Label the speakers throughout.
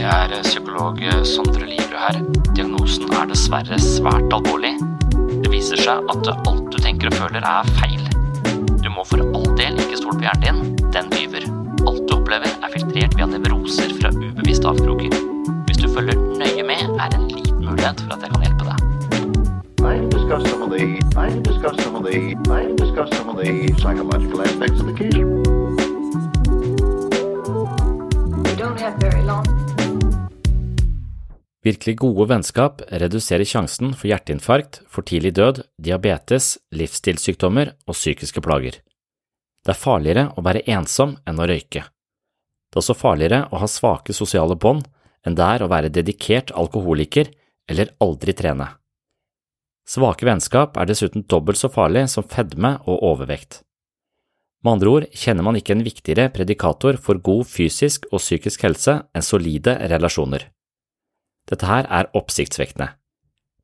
Speaker 1: Det er psykolog Sondre Livre her. Diagnosen er dessverre svært alvorlig. Det viser seg at alt du tenker og føler er feil. Du må for all del ikke stole på hjernen din, den lyver. Alt du opplever er filtrert via nevroser fra ubevisste avkroker. Hvis du følger nøye med, er det en liten mulighet for at jeg kan hjelpe deg.
Speaker 2: I can some of the I can some of the I can some of the psychological aspects of the case.
Speaker 3: We don't have very long.
Speaker 4: Virkelig gode vennskap reduserer sjansen for hjerteinfarkt, for tidlig død, diabetes, livsstilssykdommer og psykiske plager. Det er farligere å være ensom enn å røyke. Det er også farligere å ha svake sosiale bånd enn det er å være dedikert alkoholiker eller aldri trene. Svake vennskap er dessuten dobbelt så farlig som fedme og overvekt. Med andre ord kjenner man ikke en viktigere predikator for god fysisk og psykisk helse enn solide relasjoner. Dette her er oppsiktsvekkende.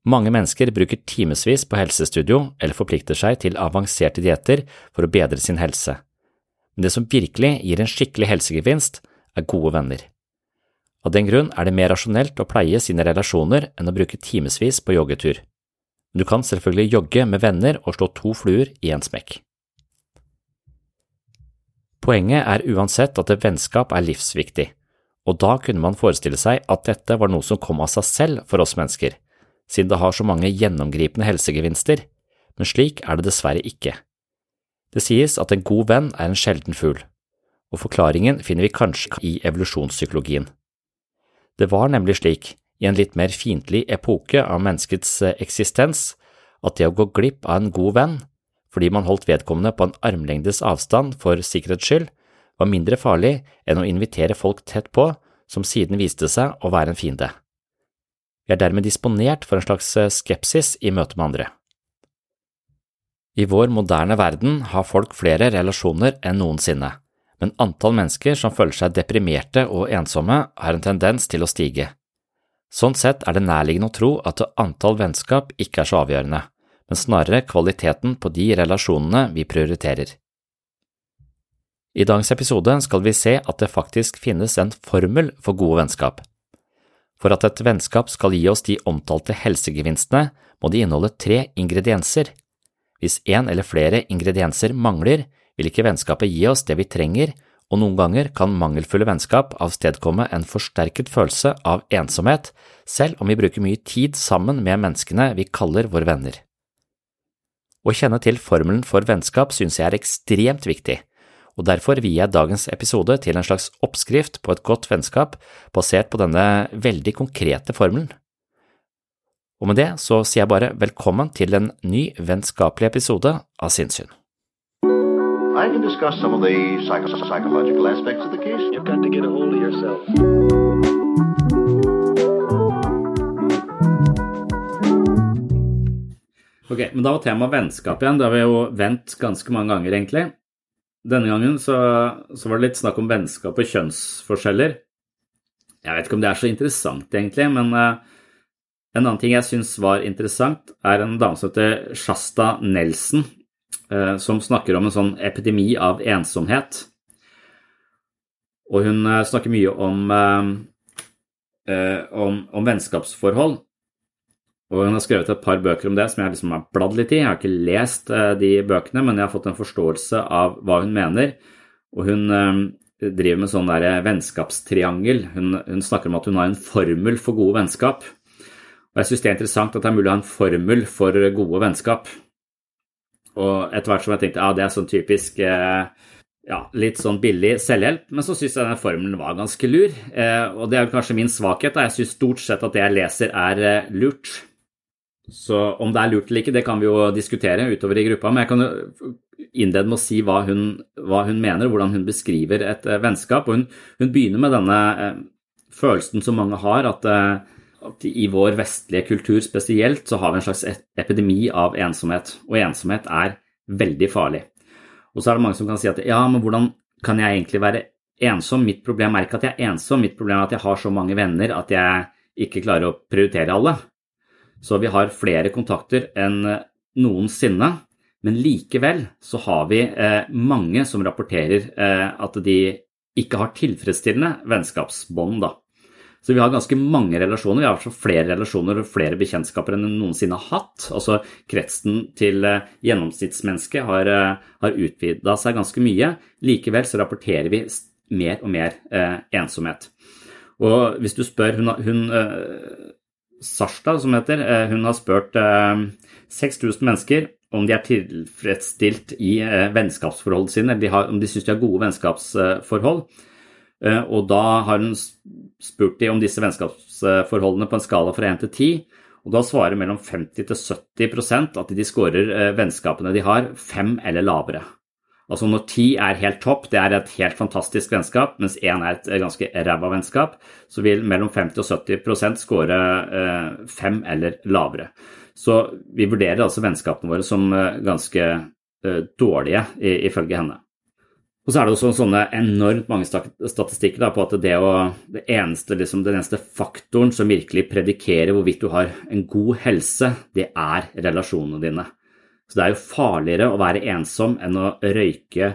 Speaker 4: Mange mennesker bruker timevis på helsestudio eller forplikter seg til avanserte dietter for å bedre sin helse, men det som virkelig gir en skikkelig helsegevinst, er gode venner. Av den grunn er det mer rasjonelt å pleie sine relasjoner enn å bruke timevis på joggetur. Du kan selvfølgelig jogge med venner og slå to fluer i en smekk. Poenget er uansett at vennskap er livsviktig, og da kunne man forestille seg at dette var noe som kom av seg selv for oss mennesker, siden det har så mange gjennomgripende helsegevinster, men slik er det dessverre ikke. Det sies at en god venn er en sjelden fugl, og forklaringen finner vi kanskje i evolusjonspsykologien. Det var nemlig slik, i en litt mer fiendtlig epoke av menneskets eksistens, at det å gå glipp av en god venn, fordi man holdt vedkommende på en armlengdes avstand for sikkerhets skyld, var mindre farlig enn å invitere folk tett på som siden viste seg å være en fiende. Vi er dermed disponert for en slags skepsis i møte med andre. I vår moderne verden har folk flere relasjoner enn noensinne, men antall mennesker som føler seg deprimerte og ensomme, har en tendens til å stige. Sånn sett er det nærliggende å tro at antall vennskap ikke er så avgjørende, men snarere kvaliteten på de relasjonene vi prioriterer. I dagens episode skal vi se at det faktisk finnes en formel for gode vennskap. For at et vennskap skal gi oss de omtalte helsegevinstene, må de inneholde tre ingredienser. Hvis en eller flere ingredienser mangler, vil ikke vennskapet gi oss det vi trenger, og noen ganger kan mangelfulle vennskap avstedkomme en forsterket følelse av ensomhet, selv om vi bruker mye tid sammen med menneskene vi kaller våre venner. Å kjenne til formelen for vennskap synes jeg er ekstremt viktig, og derfor vier jeg dagens episode til en slags oppskrift på et godt vennskap basert på denne veldig konkrete formelen.
Speaker 5: Og med det så sier jeg bare velkommen til en ny vennskapelig episode av Sinnssyn.
Speaker 2: I can discuss some of the psycho- psychological aspects of the case.
Speaker 6: You've got to get a hold of yourself.
Speaker 5: Ok, men da var temaet vennskap igjen. Det har vi jo vendt ganske mange ganger, egentlig. Denne gangen så, så var det litt snakk om vennskap og kjønnsforskjeller. Jeg vet ikke om det er så interessant, egentlig, men uh, en annen ting jeg syns var interessant, er en dame som heter Shasta Nelson, uh, som snakker om en sånn epidemi av ensomhet. Og hun uh, snakker mye om, om, om vennskapsforhold. Og hun har skrevet et par bøker om det som jeg liksom har bladd litt i. Jeg har ikke lest eh, de bøkene, men jeg har fått en forståelse av hva hun mener. Og hun eh, driver med sånn der vennskapstriangel. Hun, hun snakker om at hun har en formel for gode vennskap. Og jeg syns det er interessant at det er mulig å ha en formel for gode vennskap. Og etter hvert som jeg tenkte ja, det er sånn typisk eh, ja, litt sånn billig selvhjelp, men så syns jeg den formelen var ganske lur. Og det er kanskje min svakhet. Da. Jeg syns stort sett at det jeg leser er lurt. Så om det er lurt eller ikke, det kan vi jo diskutere utover i gruppa. Men jeg kan jo innlede med å si hva hun, hva hun mener, hvordan hun beskriver et eh, vennskap. Og hun, hun begynner med denne eh, følelsen som mange har, at, eh, at i vår vestlige kultur spesielt så har vi en slags e- epidemi av ensomhet. Og ensomhet er veldig farlig. Og så er det mange som kan si at ja, men hvordan kan jeg egentlig være ensom? Mitt problem er ikke at jeg er ensom, mitt problem er at jeg har så mange venner at jeg ikke klarer å prioritere alle. Så vi har flere kontakter enn noensinne, men likevel så har vi eh, mange som rapporterer eh, at de ikke har tilfredsstillende vennskapsbånd. da. Så vi har ganske mange relasjoner. Vi har flere relasjoner og flere bekjentskaper enn noensinne har hatt. Altså kretsen til eh, gjennomsnittsmennesket har, eh, har utvida seg ganske mye. Likevel så rapporterer vi mer og mer eh, ensomhet. Og hvis du spør Hun, hun eh, Sarstad, som heter, eh, hun har spurt eh, 6000 mennesker om de er tilfredsstilt i vennskapsforholdet sine, eller om de syns de har gode vennskapsforhold. Eh, Og da har hun spurt de om disse vennskapsforholdene på en skala fra 1 til 10. Og da svarer mellom 50 til 70% at de scorer eh, vennskapene de har, fem eller lavere. Altså når ti er helt topp, det er et helt fantastisk vennskap, mens én er et ganske ræva vennskap, så vil mellom 50 og 70 score eh, fem eller lavere. Så vi vurderer altså vennskapene våre som eh, ganske eh, dårlige, ifølge henne. Og så er det også sånne enormt mange statistikker da, på at det, å, det eneste, liksom, den eneste faktoren som virkelig predikerer hvorvidt du har en god helse, det er relasjonene dine. Så det er jo farligere å være ensom enn å røyke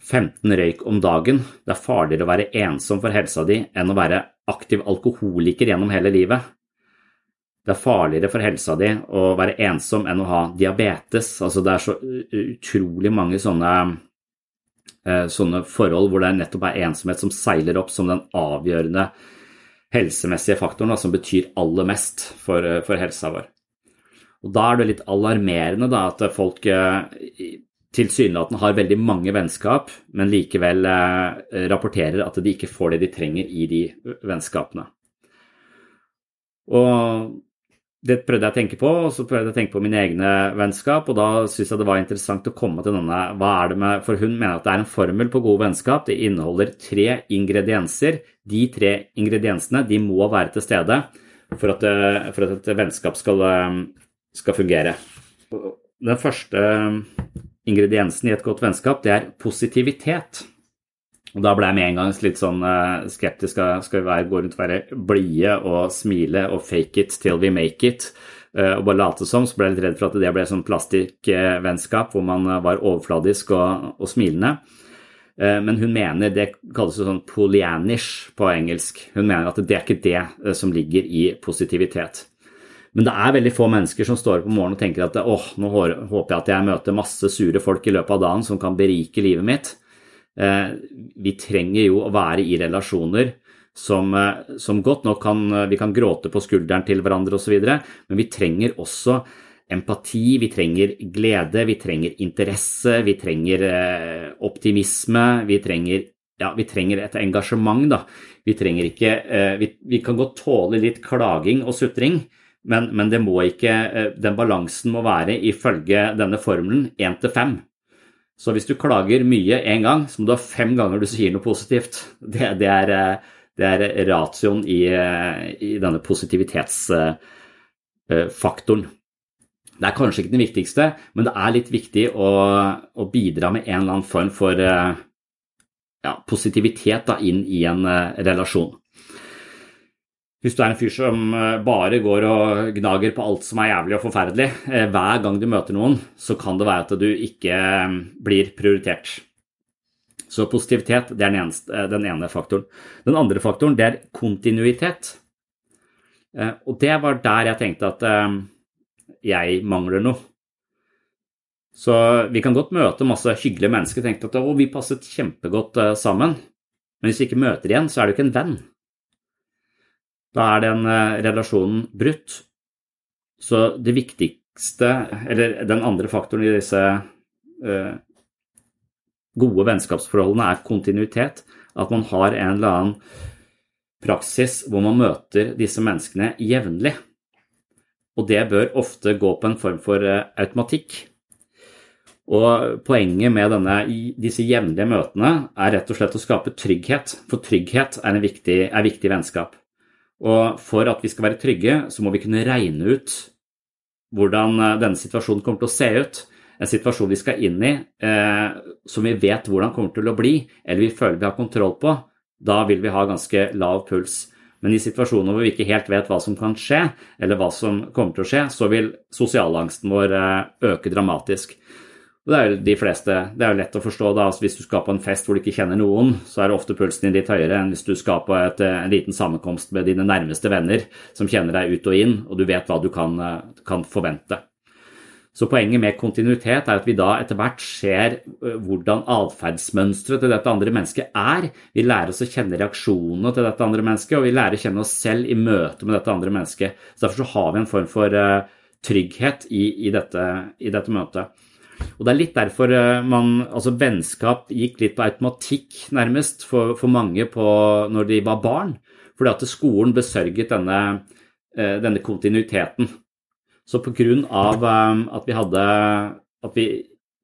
Speaker 5: 15 røyk om dagen. Det er farligere å være ensom for helsa di enn å være aktiv alkoholiker gjennom hele livet. Det er farligere for helsa di å være ensom enn å ha diabetes. Altså det er så utrolig mange sånne, eh, sånne forhold hvor det nettopp er ensomhet som seiler opp som den avgjørende helsemessige faktoren da, som betyr aller mest for, eh, for helsa vår. Og Da er det litt alarmerende da, at folk eh, tilsynelatende har veldig mange vennskap, men likevel eh, rapporterer at de ikke får det de trenger i de vennskapene. Og det prøvde jeg å tenke på, og så prøvde jeg å tenke på mine egne vennskap, og da syntes jeg det var interessant å komme til denne hva er det med, For hun mener at det er en formel på gode vennskap. Det inneholder tre ingredienser. De tre ingrediensene de må være til stede for at, eh, for at et vennskap skal, skal fungere. Den første ingrediensen i et godt vennskap, det er positivitet. Og Da ble jeg med en gang litt sånn eh, skeptisk. Skal vi være, gå rundt og være blide og smile og fake it till we make it? eh, Og bare late som. Så ble jeg litt redd for at det ble sånn plastikkvennskap hvor man eh, var overfladisk og, og smilende. Eh, Men hun mener, det kalles jo sånn polyanish på engelsk, hun mener at det er ikke det eh, som ligger i positivitet. Men det er veldig få mennesker som står opp om morgenen og tenker at åh, nå håper jeg at jeg møter masse sure folk i løpet av dagen som kan berike livet mitt. Eh, Vi trenger jo å være i relasjoner som, eh, som godt nok kan Vi kan gråte på skulderen til hverandre osv., men vi trenger også empati, vi trenger glede, vi trenger interesse, vi trenger eh, optimisme, vi trenger ja, vi trenger et engasjement, da. Vi trenger ikke vi, vi kan godt tåle litt klaging og sutring, Men, men det må ikke, eh, den balansen må være ifølge denne formelen 1 til 5. Så hvis du klager mye én gang, så må du ha fem ganger du sier noe positivt. Det, det, er, eh, det er, ratioen i, eh, i denne positivitetsfaktoren. Det er kanskje ikke den viktigste, men det er litt viktig å, å bidra med en eller annen form for ja, positivitet da, inn i en relasjon. Hvis du er en fyr som eh, bare går og gnager på alt som er jævlig og forferdelig, eh, hver gang du møter noen, så kan det være at du ikke eh, blir prioritert. Så positivitet det er den, eneste, den ene faktoren. Den andre faktoren det er kontinuitet. Og det var der jeg tenkte at jeg mangler noe. Så vi kan godt møte masse hyggelige mennesker og tenke at å, vi passet kjempegodt sammen. Men hvis vi ikke møter igjen, så er du ikke en venn. Da er den eh, relasjonen brutt. Så det viktigste, eller den andre faktoren i disse uh, gode vennskapsforholdene, er kontinuitet. At man har en eller annen praksis hvor man møter disse menneskene jevnlig. Og det bør ofte gå på en form for uh, automatikk. Og Poenget med denne, disse jevnlige møtene er rett og slett å skape trygghet, for trygghet er, viktig, er viktig vennskap. Og for at vi skal være trygge, så må vi kunne regne ut hvordan eh, denne situasjonen kommer til å se ut. En situasjon vi skal inn i eh, som vi vet hvordan kommer til å bli, eller vi føler vi har kontroll på, da vil vi ha ganske lav puls. Men i situasjoner hvor vi ikke helt vet hva som kan skje, eller hva som kommer til å skje, så vil sosialangsten vår eh, øke dramatisk. Og det er jo de fleste, det er jo lett å forstå da, altså Hvis du skal på en fest hvor du ikke kjenner noen, så er ofte pulsen din litt høyere enn hvis du skal på et, eh, en liten sammenkomst med dine nærmeste venner som kjenner deg ut og inn, og du vet hva du kan, eh, kan forvente. Så poenget med kontinuitet er at vi da etter hvert ser eh, hvordan atferdsmønsteret til dette andre mennesket er. Vi lærer oss å kjenne reaksjonene til dette andre mennesket, og vi lærer å kjenne oss selv i møte med dette andre mennesket. Så Derfor så har vi en form for trygghet i, i, dette, i dette møtet. Og Det er litt derfor eh, man, altså vennskap gikk litt på automatikk, nærmest, for, for mange på, når de var barn. Fordi at skolen besørget denne, eh, denne kontinuiteten. Så av eh, at vi hadde at vi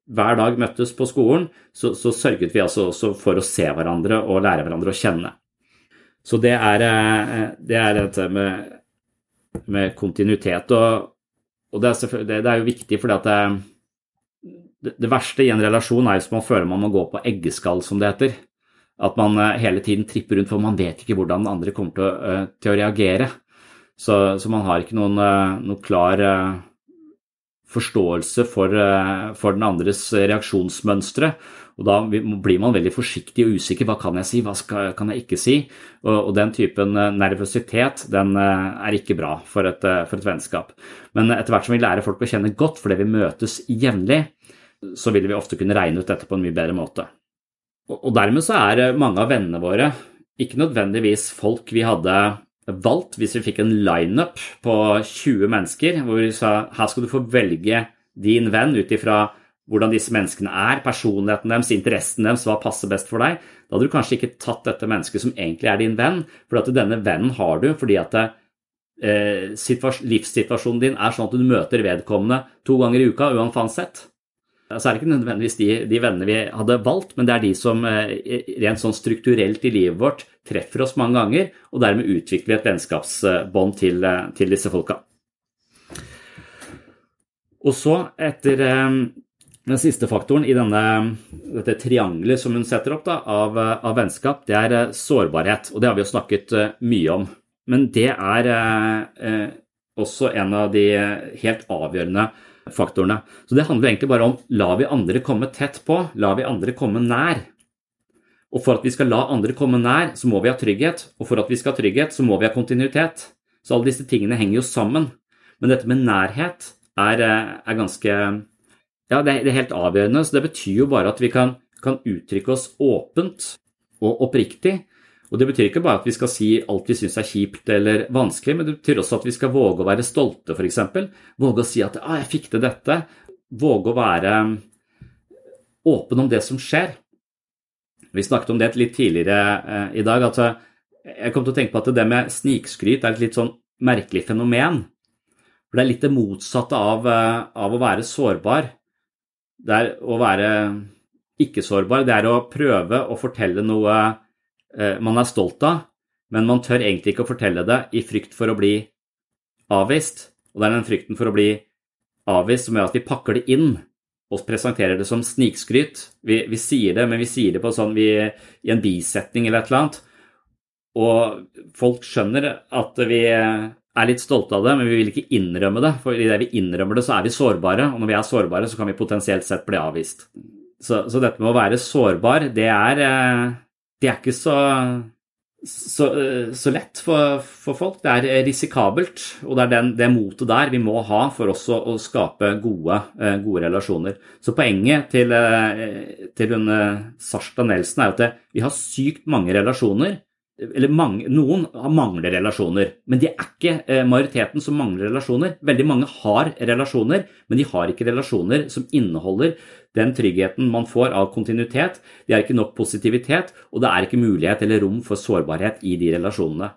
Speaker 5: hver dag møttes på skolen, så, så sørget vi altså også for å se hverandre og lære hverandre å kjenne. Så det er, det er dette med, med kontinuitet. Og, og det, er det, er jo viktig fordi at det, det, verste i en relasjon er hvis man føler man må gå på eggeskall, som det heter. At man uh, hele tiden tripper rundt, for man vet ikke hvordan den andre kommer til å, uh, til å reagere. Så, så, man har ikke noen, uh, noen klar forståelse for, for, den andres reaksjonsmønstre. Og da blir man veldig forsiktig og usikker. Hva kan jeg si, hva skal, kan jeg ikke si? Og, og den typen nervøsitet den er ikke bra for et, for et vennskap. Men etter hvert som vi lærer folk å kjenne godt fordi vi møtes jevnlig, så vil vi ofte kunne regne ut dette på en mye bedre måte. Og dermed så er eh, mange av vennene våre ikke nødvendigvis folk vi hadde valgt hvis vi fikk en lineup på 20 mennesker hvor vi sa her skal du få velge din venn ut ifra hvordan disse menneskene er, personligheten deres, interessen deres, hva passer best for deg. Da hadde du kanskje ikke tatt dette mennesket som egentlig er din venn, for denne vennen har du fordi at eh, livssituasjonen din er sånn at du møter vedkommende to ganger i uka uansett så er det ikke nødvendigvis de, de, vennene vi hadde valgt, men det er de som eh, rent sånn strukturelt i livet vårt treffer oss mange ganger, og dermed utvikler vi et vennskapsbånd til, eh, til, disse folka. Og så, etter eh, den siste faktoren i denne, dette triangelet som hun setter opp da, av, av, vennskap, det er sårbarhet. Og det har vi jo snakket mye om. Men det er eh, også en av de helt avgjørende faktorene. Så det handler egentlig bare om la vi andre komme tett på, la vi andre komme nær. Og for at vi skal la andre komme nær, så må vi ha trygghet. Og for at vi skal ha trygghet, så må vi ha kontinuitet. Så alle disse tingene henger jo sammen. Men dette med nærhet er, eh, er ganske Ja, det er, helt avgjørende. Så det betyr jo bare at vi kan, kan uttrykke oss åpent og oppriktig og Det betyr ikke bare at vi skal si alt vi syns er kjipt eller vanskelig, men det betyr også at vi skal våge å være stolte, f.eks. Våge å si at ah, 'jeg fikk til dette'. Våge å være åpen om det som skjer. Vi snakket om det litt tidligere eh, i dag. at Jeg kom til å tenke på at det med snikskryt er et litt sånn merkelig fenomen. For det er litt det motsatte av, eh, av å være sårbar. Det er å være ikke-sårbar. Det er å prøve å fortelle noe eh, man er stolt av, men man tør egentlig ikke å fortelle det i frykt for å bli avvist. Og det er den frykten for å bli avvist som gjør at vi pakker det inn og presenterer det som snikskryt. Vi, vi sier det, men vi sier det på sånn vi, i en bisetning eller et eller annet. Og folk skjønner at vi er litt stolte av det, men vi vil ikke innrømme det. For idet vi innrømmer det, så er vi sårbare, og når vi er sårbare, så kan vi potensielt sett bli avvist. Så, så dette med å være sårbar, det er, eh, det er ikke så så, så, lett for, for, folk. Det er risikabelt, og det er den, det motet der vi må ha for også å skape gode, gode relasjoner. Så poenget til, til hun Sarsta Nelson er at vi har sykt mange relasjoner. Eller mange, noen mangler relasjoner, men det er ikke eh, majoriteten som mangler relasjoner. Veldig mange har relasjoner, men de har ikke relasjoner som inneholder den tryggheten man får av kontinuitet, det er ikke nok positivitet, og det er ikke mulighet eller rom for sårbarhet i de relasjonene.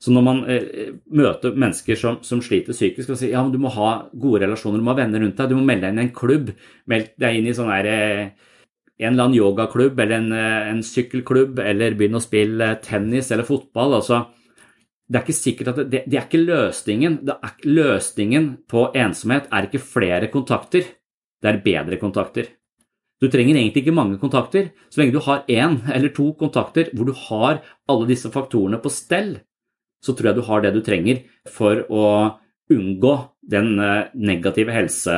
Speaker 5: Så når man eh, møter mennesker som, som sliter psykisk og sier ja, men du må ha gode relasjoner, du må ha venner rundt deg, du må melde deg inn i en klubb, meld deg inn i sånn her, eh, en eller annen yogaklubb eller en, eh, en sykkelklubb, eller begynne å spille tennis eller fotball. altså det er ikke sikkert at det, det er ikke løsningen. Er, løsningen på ensomhet er ikke flere kontakter det er bedre kontakter. Du trenger egentlig ikke mange kontakter. Så lenge du har én eller to kontakter hvor du har alle disse faktorene på stell, så tror jeg du har det du trenger for å unngå den eh, negative helse,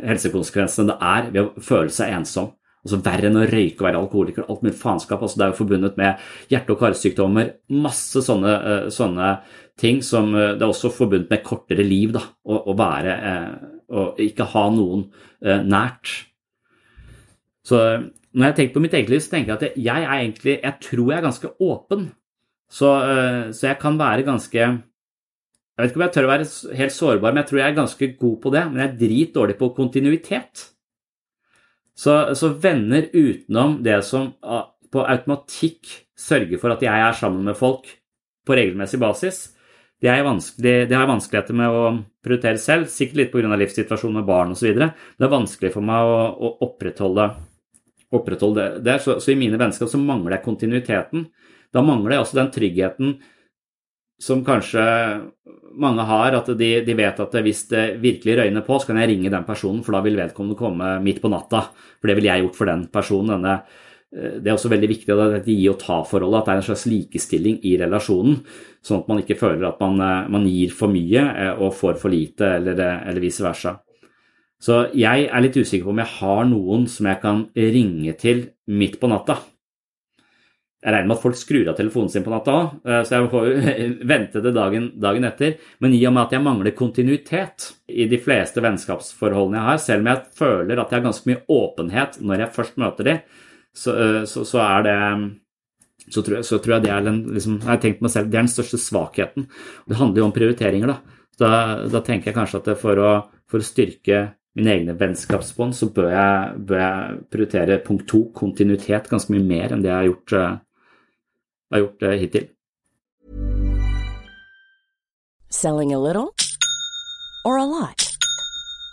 Speaker 5: helsekonsekvensene det er ved å føle seg ensom. Altså Verre enn å røyke og være alkoholiker. Alt mulig faenskap. Altså, det er jo forbundet med hjerte- og karsykdommer. Masse sånne, eh, sånne, ting som eh, Det er også forbundet med kortere liv. da, Å, å være Å ikke ha noen nært. Så når jeg tenker på mitt eget liv, så tenker jeg at jeg er egentlig Jeg tror jeg er ganske åpen. Så, eh, så, jeg kan være ganske Jeg vet ikke om jeg tør å være helt sårbar, men jeg tror jeg er ganske god på det. Men jeg er dritdårlig på kontinuitet. Så, så venner utenom det som ah, på automatikk sørger for at jeg er sammen med folk på regelmessig basis, det, det, har vanskeligheter med å prioritere selv, sikkert litt pga. livssituasjonen med barn osv. Det er vanskelig for meg å, å opprettholde, opprettholde, det. Så, så, i mine vennskap så mangler jeg kontinuiteten. Da mangler jeg også den tryggheten som kanskje mange har, at de, de, vet at hvis det virkelig røyner på, så kan jeg ringe den personen, for da vil vedkommende komme midt på natta. For det ville jeg gjort for den personen. denne det er også veldig viktig at dette gi og ta-forholdet, at det er en slags likestilling i relasjonen. Sånn at man ikke føler at man, eh, man gir for mye eh, og får for lite, eller, eller vice versa. Så jeg er litt usikker på om jeg har noen som jeg kan ringe til midt på natta. Jeg regner med at folk skrur av telefonen sin på natta òg, så jeg får vente til dagen, dagen, etter. Men i og med at jeg mangler kontinuitet i de fleste vennskapsforholdene jeg har, selv om jeg føler at jeg har ganske mye åpenhet når jeg først møter dem, så, eh, så, så er det så tror, jeg, så tror jeg det er den, liksom, jeg har tenkt meg selv, det er den største svakheten. Det handler jo om prioriteringer. Da, da, da tenker jeg kanskje at for å, for å styrke mine egne vennskapsbånd, så bør jeg, bør jeg, prioritere punkt to, kontinuitet, ganske mye mer enn det jeg har gjort, uh, har gjort uh, hittil.
Speaker 7: Selling a little or a lot?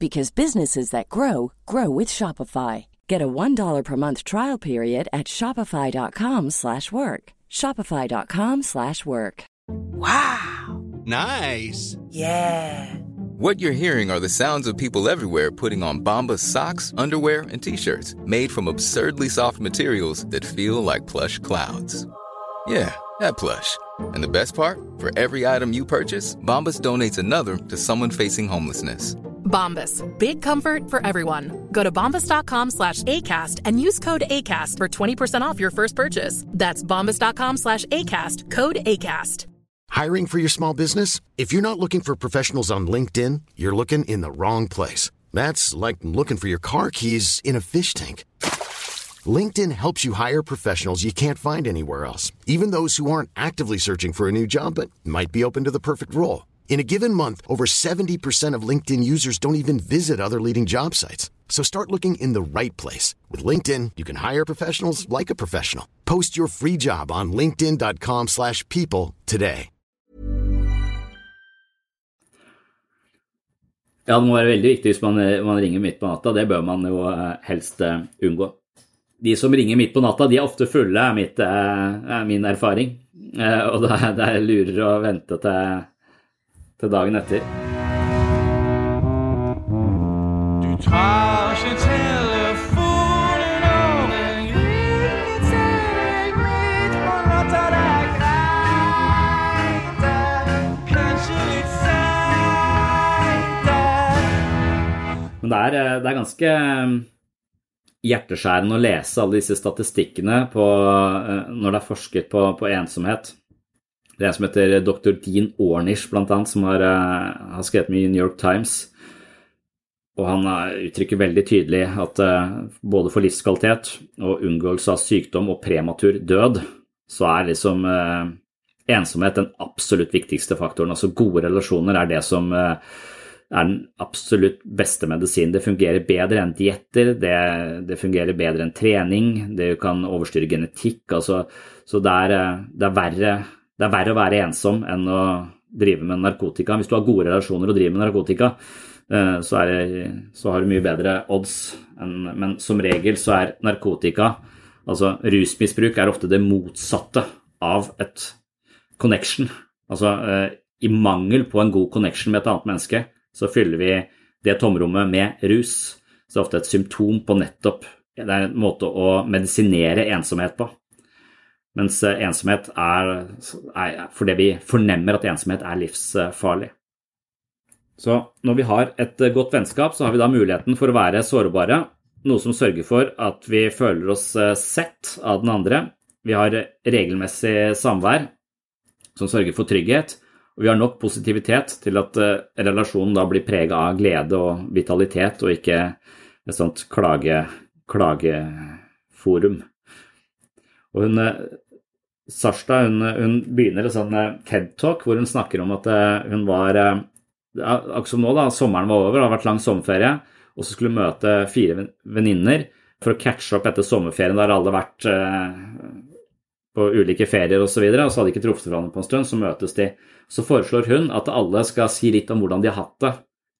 Speaker 7: because businesses that grow grow with Shopify. Get a $1 per month trial period at Shopify.com slash work. Shopify.com slash work.
Speaker 8: Wow. Nice.
Speaker 9: Yeah.
Speaker 8: What you're hearing are the sounds of people everywhere putting on Bombas socks, underwear, and t-shirts made from absurdly soft materials that feel like plush clouds. Yeah, that plush. And the best part, for every item you purchase, Bombas donates another to someone facing homelessness.
Speaker 10: Bombas. Big comfort for everyone. Go to bombas.com slash ACAST and use code ACAST for 20% off your first purchase. That's bombas.com slash ACAST. Code ACAST.
Speaker 9: Hiring for your small business? If you're not looking for professionals on LinkedIn, you're looking in the wrong place. That's like looking for your car keys in a fish tank. LinkedIn helps you hire professionals you can't find anywhere else, even those who aren't actively searching for a new job but might be open to the perfect role. In a given month, over 70% of LinkedIn users don't even visit other leading job sites. So start looking in the right place. With LinkedIn, you can hire professionals like a professional. Post your free job on linkedin.com slash people today.
Speaker 5: Ja, det må være veldig viktig hvis man, man ringer midt på natta. Det bør man jo eh, helst uh, unngå. De som ringer midt på natta, de er ofte fulle, er, mitt, uh, er min erfaring. Uh, Og det er, det er lurere å vente til, til dagen etter.
Speaker 11: Du tar ikke telefonen ringer til deg midt på natta. Det er greit, det er kanskje litt seint, det.
Speaker 5: Men det er, eh, det er ganske eh, hjerteskjærende å lese alle disse statistikkene på, eh, når det er forsket på, på ensomhet. Det er en som heter dr. Dean Ornish, blant annet, som har, eh, har skrevet mye i New York Times. Og han eh, uttrykker veldig tydelig at eh, både for livskvalitet og unngåelse av sykdom og prematur død, så er liksom eh, ensomhet den absolutt viktigste faktoren. Altså gode relasjoner er det som eh, er den absolutt beste medisin. Det fungerer bedre enn dietter, det, det fungerer bedre enn trening, det kan overstyre genetikk. Altså, så det er, eh, det, er verre, det er verre å være ensom enn å drive med narkotika. Hvis du har gode relasjoner og driver med narkotika, eh, så, det, så har du mye bedre odds. Men som regel så er narkotika, altså rusmisbruk, er ofte det motsatte av et connection. Altså eh, i mangel på en god connection med et annet menneske, så fyller vi det tomrommet med rus. Så det er ofte et symptom på nettopp Det er en måte å medisinere ensomhet på. Mens eh, ensomhet er, er fordi vi fornemmer at ensomhet er livsfarlig. Så når vi har et eh, godt vennskap, så har vi da muligheten for å være sårbare. Noe som sørger for at vi føler oss eh, sett av den andre. Vi har regelmessig samvær som sørger for trygghet. Og vi har nok positivitet til at relasjonen da blir prega av glede og vitalitet, og ikke et sånt klage, klageforum. Og hun, Sarstad hun, hun begynner en sånn eh, TED-talk hvor hun snakker om at eh, hun var eh, Akkurat som nå, da, sommeren var over, det har vært lang sommerferie, og så skulle hun møte fire ven- venninner for å catche opp etter sommerferien der alle har vært på ulike ferier osv., og, så videre, og så hadde de ikke truffet hverandre på en stund. Så møtes de. Så foreslår hun at alle skal si litt om hvordan de har hatt det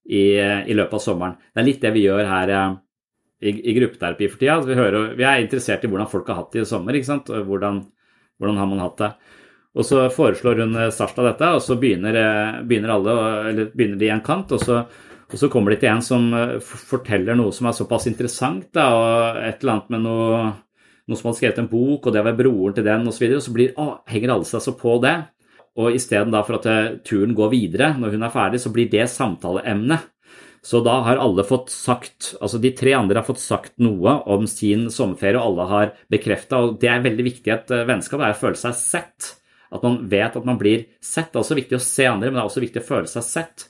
Speaker 5: i, i løpet av sommeren. Det er litt det vi gjør her i, i gruppeterapi for tida. Vi, hører, vi er interessert i hvordan folk har hatt det i sommer. ikke sant? Hvordan, hvordan har man hatt det? Og så foreslår hun eh, Sarstad dette, og så begynner, eh, begynner alle, eller begynner de i en kant, og så, og så kommer de til en som eh, forteller noe som er såpass interessant, da, og et eller annet med noe, noe som hadde skrevet en bok, og det var broren til den, osv., og, så så blir, å, henger alle seg så på det. Og isteden for at turen går videre når hun er ferdig, så blir det samtaleemne. Så da har alle fått sagt, altså de tre andre har fått sagt noe om sin sommerferie, og alle har bekrefta, det er veldig viktig i et eh, vennskap, er å føle seg sett. At man vet at man blir sett. Det er også viktig å se andre, men det er også viktig å føle seg sett.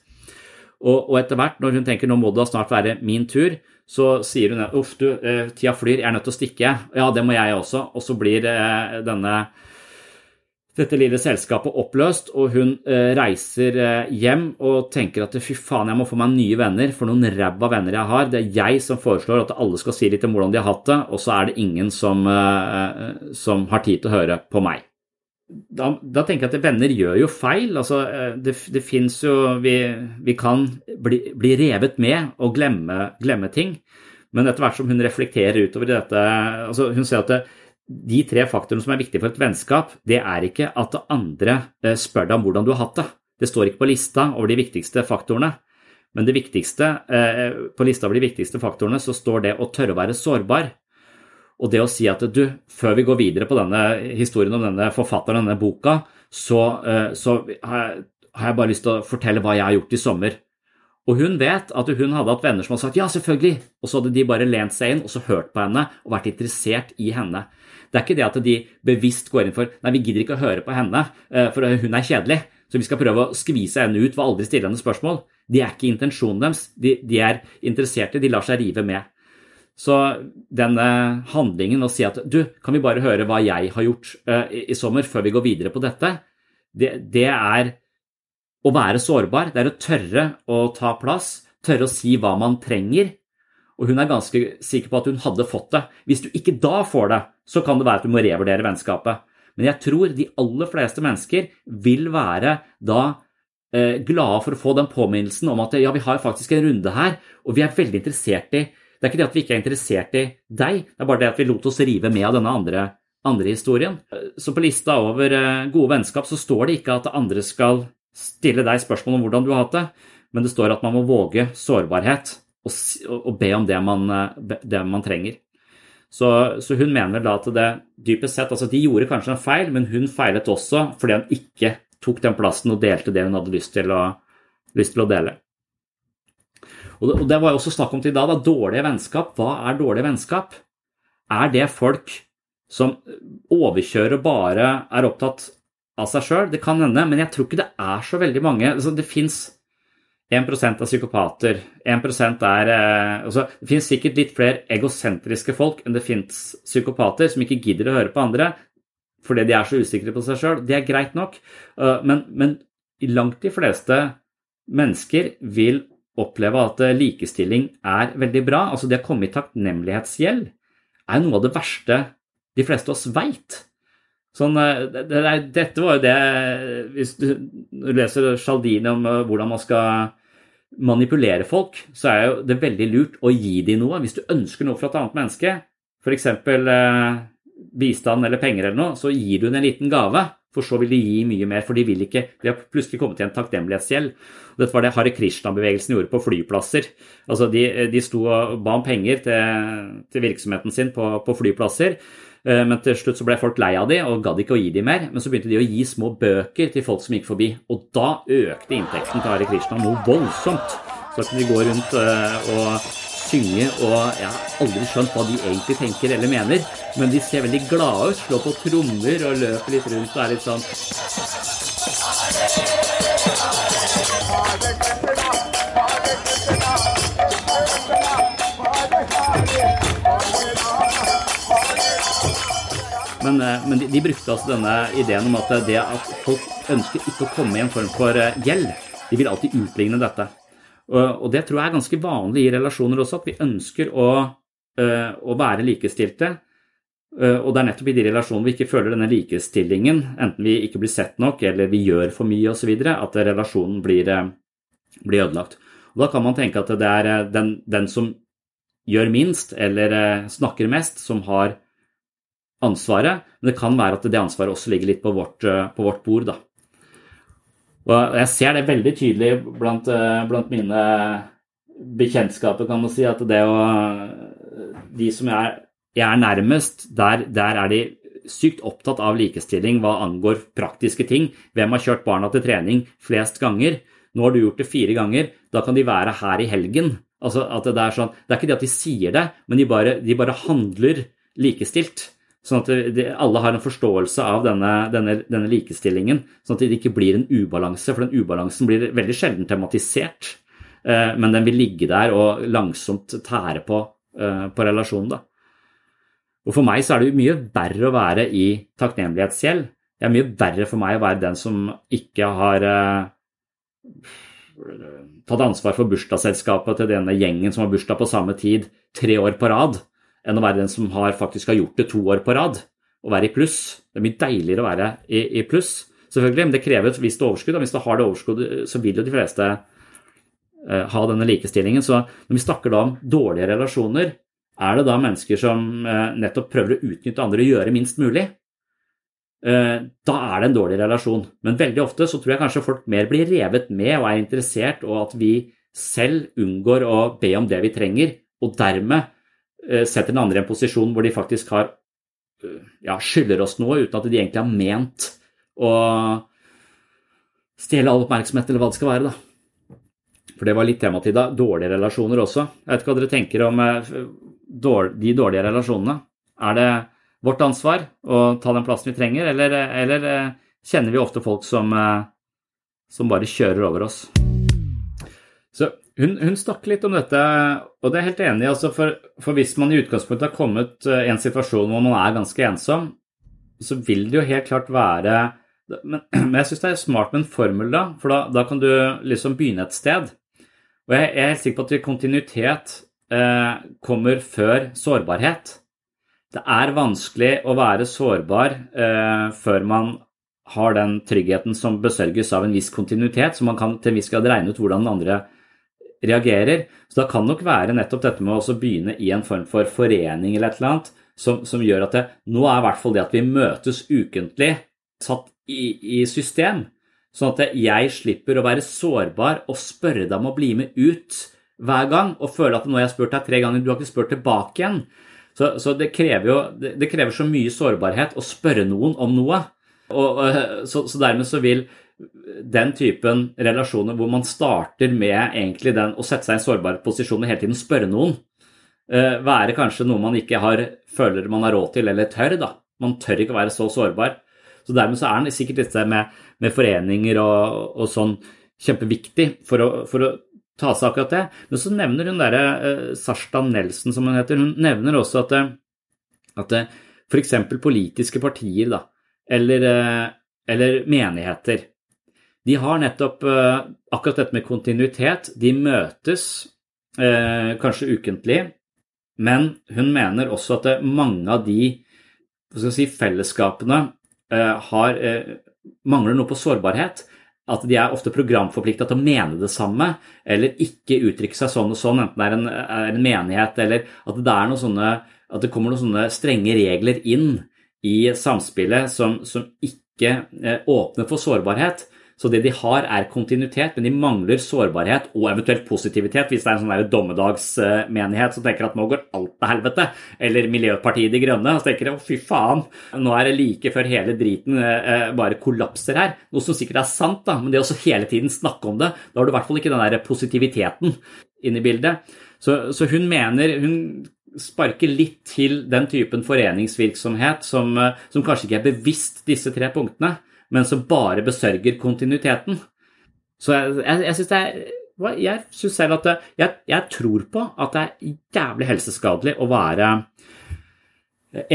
Speaker 5: Og, og etter hvert, når hun tenker nå må det snart være min tur, så sier hun uff, du, eh, tida flyr, jeg er nødt til å stikke. Ja, det må jeg også. Og så blir eh, denne dette lille selskapet oppløst, og hun eh, reiser eh, hjem og tenker at fy faen, jeg må få meg nye venner, for noen ræva venner jeg har. Det er jeg som foreslår at alle skal si litt om hvordan de har hatt det, og så er det ingen som, eh, som har tid til å høre på meg. Da, da tenker jeg at venner gjør jo feil. altså Det, det fins jo vi, vi kan bli, bli revet med og glemme, glemme ting. Men etter hvert som hun reflekterer utover i dette altså Hun ser at det, de tre faktorene som er viktige for et vennskap, det er ikke at andre eh, spør deg om hvordan du har hatt det. Det står ikke på lista over de viktigste faktorene. Men det viktigste, eh, på lista over de viktigste faktorene så står det å tørre å være sårbar. Og det å si at du, før vi går videre på denne historien om denne forfatteren, denne boka, så, eh, så har jeg bare lyst til å fortelle hva jeg har gjort i sommer. Og hun vet at hun hadde hatt venner som hadde sagt ja, selvfølgelig, og så hadde de bare lent seg inn og så hørt på henne og vært interessert i henne. Det er ikke det at de bevisst går inn for nei, vi gidder ikke å høre på henne, eh, for hun er kjedelig, så vi skal prøve å skvise henne ut ved aldri stille henne spørsmål. Det er ikke intensjonen deres. De, de er interesserte, de lar seg rive med. Så denne handlingen å si at du, kan vi bare høre hva jeg har gjort uh, i, i, sommer før vi går videre på dette, det, det, er å være sårbar. Det er å tørre å ta plass, tørre å si hva man trenger. Og hun er ganske sikker på at hun hadde fått det. Hvis du ikke da får det, så kan det være at du må revurdere vennskapet. Men jeg tror de aller fleste mennesker vil være da eh, glade for å få den påminnelsen om at ja, vi har faktisk en runde her, og vi er veldig interessert i Det er ikke det at vi ikke er interessert i deg, det er bare det at vi lot oss rive med av denne andre, andre historien. Så på lista over eh, gode vennskap så står det ikke at andre skal stille deg spørsmål om hvordan du har hatt det, men det står at man må våge sårbarhet og, og be om det man, eh, det man trenger. Så, så, hun mener da at det dypest sett altså De gjorde kanskje en feil, men hun feilet også fordi han ikke tok den plassen og delte det hun hadde lyst til å, lyst til å dele. Og det, og det, var jo også snakk om til da, da, dårlige vennskap. Hva er dårlige vennskap? Er det folk som overkjører og bare er opptatt av seg sjøl? Det kan hende, men jeg tror ikke det er så veldig mange. Altså, det fins 1% av psykopater. 1 er eh, altså, Det finnes sikkert litt flere egosentriske folk enn det fins psykopater som ikke gidder å høre på andre fordi de er så usikre på seg sjøl. Det er greit nok, uh, men, men, langt de fleste mennesker vil oppleve at uh, likestilling er veldig bra. Altså det å komme i takknemlighetsgjeld er noe av det verste de fleste av oss veit. Sånn, uh, det, det, dette var jo det Hvis du leser Sjaldini om hvordan man skal manipulere folk, så er jo det veldig lurt å gi dem noe. Hvis du ønsker noe fra et annet menneske, f.eks. Eh, bistand eller penger eller noe, så gir du en liten gave. For så vil de gi mye mer, for de vil ikke De har plutselig kommet til en takknemlighetsgjeld. Dette var det Hare Krishna-bevegelsen gjorde på flyplasser. Altså de, de sto og ba om penger til, til virksomheten sin på, på flyplasser. Eh, men til slutt så ble folk lei av de og gadd ikke å gi de mer. Men så begynte de å gi små bøker til folk som gikk forbi. Og da økte inntekten til Hare Krishna noe voldsomt. Så kunne de gå rundt eh, og synge, og jeg har aldri skjønt hva de egentlig tenker eller mener. Men de ser veldig glade ut, slår på trommer og løper litt rundt og er litt sånn Men, eh, men de, de, brukte altså denne ideen om at det at folk ønsker ikke å komme i en form for eh, gjeld. De vil alltid utligne dette. Og, og det tror jeg er ganske vanlig i relasjoner også, at vi ønsker å, å være likestilte. Og det er nettopp i de relasjonene vi ikke føler denne likestillingen, enten vi ikke blir sett nok eller vi gjør for mye osv., at relasjonen blir, blir, ødelagt. Og Da kan man tenke at det er den, den som gjør minst eller snakker mest, som har ansvaret, men det kan være at det ansvaret også ligger litt på vårt, eh, på vårt bord. Da. Og jeg ser det veldig tydelig blant, eh, blant, mine bekjentskaper, kan man si, at det å De som er, jeg er nærmest, der, der er de sykt opptatt av likestilling hva angår praktiske ting. Hvem har kjørt barna til trening flest ganger? Nå har du gjort det fire ganger, da kan de være her i helgen. Altså Det er sånn, det er ikke det at de sier det, men de bare, de bare handler likestilt. Sånn at de, alle har en forståelse av denne, denne, denne, likestillingen, sånn at det ikke blir en ubalanse. For den ubalansen blir veldig sjelden tematisert, eh, men den vil ligge der og langsomt tære på, eh, på relasjonen. Da. Og For meg så er det mye verre å være i takknemlighetsgjeld. Det er mye verre for meg å være den som ikke har eh, tatt ansvar for bursdagsselskapet til denne gjengen som har bursdag på samme tid tre år på rad enn å være den som har, faktisk har gjort det to år på rad og være i pluss. Det er mye deiligere å være i, i pluss, selvfølgelig, men det krever et visst overskudd. Og hvis du har det overskuddet, så vil jo de fleste uh, ha denne likestillingen. Så når vi snakker da om dårlige relasjoner, er det da mennesker som uh, nettopp prøver å utnytte andre og gjøre minst mulig? Uh, da er det en dårlig relasjon. Men veldig ofte så tror jeg kanskje folk mer blir revet med og er interessert, og at vi selv unngår å be om det vi trenger, og dermed Eh, setter den andre i en posisjon hvor de faktisk har eh, ja, skylder oss noe uten at de egentlig har ment å stjele all oppmerksomhet, eller hva det skal være. da. For det var litt tema til da. Dårlige relasjoner også. Jeg vet ikke hva dere tenker om eh, de dårlige relasjonene. Er det vårt ansvar å ta den plassen vi trenger, eller, eller eh, kjenner vi ofte folk som, eh, som bare kjører over oss? Så hun, hun snakker litt om dette, og det er helt enig. Altså for, for hvis man i utgangspunktet har kommet eh, i en situasjon hvor man er ganske ensom, så vil det jo helt klart være Men, men jeg syns det er smart med en formel, da, for da, da kan du liksom begynne et sted. Og jeg, jeg er helt sikker på at kontinuitet eh, kommer før sårbarhet. Det er vanskelig å være sårbar eh, før man har den tryggheten som besørges av en viss kontinuitet, så man kan til en viss grad regne ut hvordan den andre reagerer. Så da kan nok være nettopp dette med å begynne i en form for forening eller et eller annet, som, som gjør at det, nå er i hvert fall det at vi møtes ukentlig, satt i, i system. Sånn at jeg slipper å være sårbar og spørre deg om å bli med ut hver gang, og føle at nå har jeg spurt deg tre ganger, du har ikke spurt tilbake igjen. Så, så det, krever jo, det, det krever så mye sårbarhet å spørre noen om noe. Og, og, så, så dermed så vil den typen relasjoner hvor man starter med egentlig den å sette seg i en sårbar posisjon og hele tiden spørre noen, eh, være kanskje noe man ikke har, føler man har råd til eller tør. da. Man tør ikke å være så sårbar. Så Dermed så er sikkert dette med, med foreninger og, og, sånn kjempeviktig for å, for å ta seg akkurat det. Men så nevner hun derre uh, Sarstad Nelson, som hun heter, hun nevner også at, at f.eks. politiske partier, da, eller, eller menigheter, de har nettopp uh, akkurat dette med kontinuitet. De møtes uh, kanskje ukentlig, men hun mener også at mange av de si, fellesskapene uh, har, mangler noe på sårbarhet. At de er ofte programforplikta til å mene det samme, eller ikke uttrykke seg sånn og sånn, enten det er en, er en menighet eller at det, sånne, at det kommer noen sånne strenge regler inn i samspillet som, som ikke åpner for sårbarhet. Så det de har, er kontinuitet, men de mangler sårbarhet og eventuelt positivitet. Hvis det er en sånn dommedagsmenighet som tenker at nå går alt til helvete, eller Miljøpartiet De Grønne og tenker å fy faen, nå er det like før hele driten eh, bare kollapser her. Noe som sikkert er sant, da, men det å hele tiden snakke om det, da har du i hvert fall ikke den der positiviteten inne i bildet. Så, så hun mener hun sparker litt til den typen foreningsvirksomhet som, eh, som kanskje ikke er bevisst disse tre punktene men som bare besørger kontinuiteten. Så jeg, jeg, jeg syns det er jeg synes selv at jeg, jeg, tror på at det er jævlig helseskadelig å være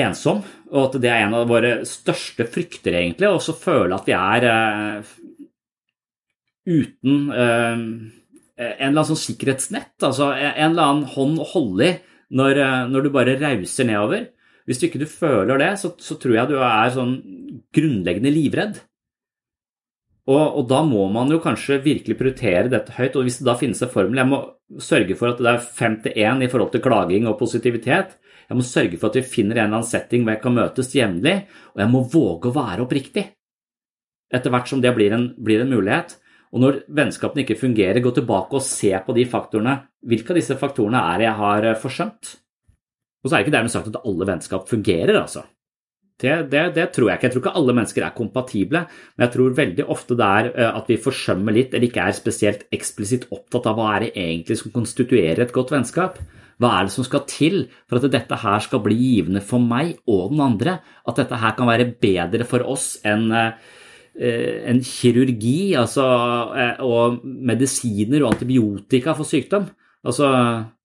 Speaker 5: ensom, og at det er en av våre største frykter, egentlig. Og så føle at vi er uh, uten uh, en eller annen sånn sikkerhetsnett, altså en eller annen hånd å holde i når, når du bare rauser nedover. Hvis du ikke du føler det, så, så tror jeg du er sånn grunnleggende livredd. Og, og, da må man jo kanskje virkelig prioritere dette høyt. Og hvis det da finnes en formel Jeg må sørge for at det er fem til én i forhold til klaging og positivitet. Jeg må sørge for at vi finner en eller annen setting hvor jeg kan møtes jevnlig. Og jeg må våge å være oppriktig. Etter hvert som det blir en, blir en mulighet. Og når vennskapene ikke fungerer, gå tilbake og se på de faktorene. Hvilke av disse faktorene er det jeg har forsømt? Og så er det ikke dermed sagt at alle vennskap fungerer, altså. Det, det, det, tror jeg ikke. Jeg tror ikke alle mennesker er kompatible, men jeg tror veldig ofte det er eh, at vi forsømmer litt, eller ikke er spesielt eksplisitt opptatt av hva er det egentlig som konstituerer et godt vennskap. Hva er det som skal til for at dette her skal bli givende for meg og den andre? At dette her kan være bedre for oss enn eh, en kirurgi altså, eh, og medisiner og antibiotika for sykdom. Altså,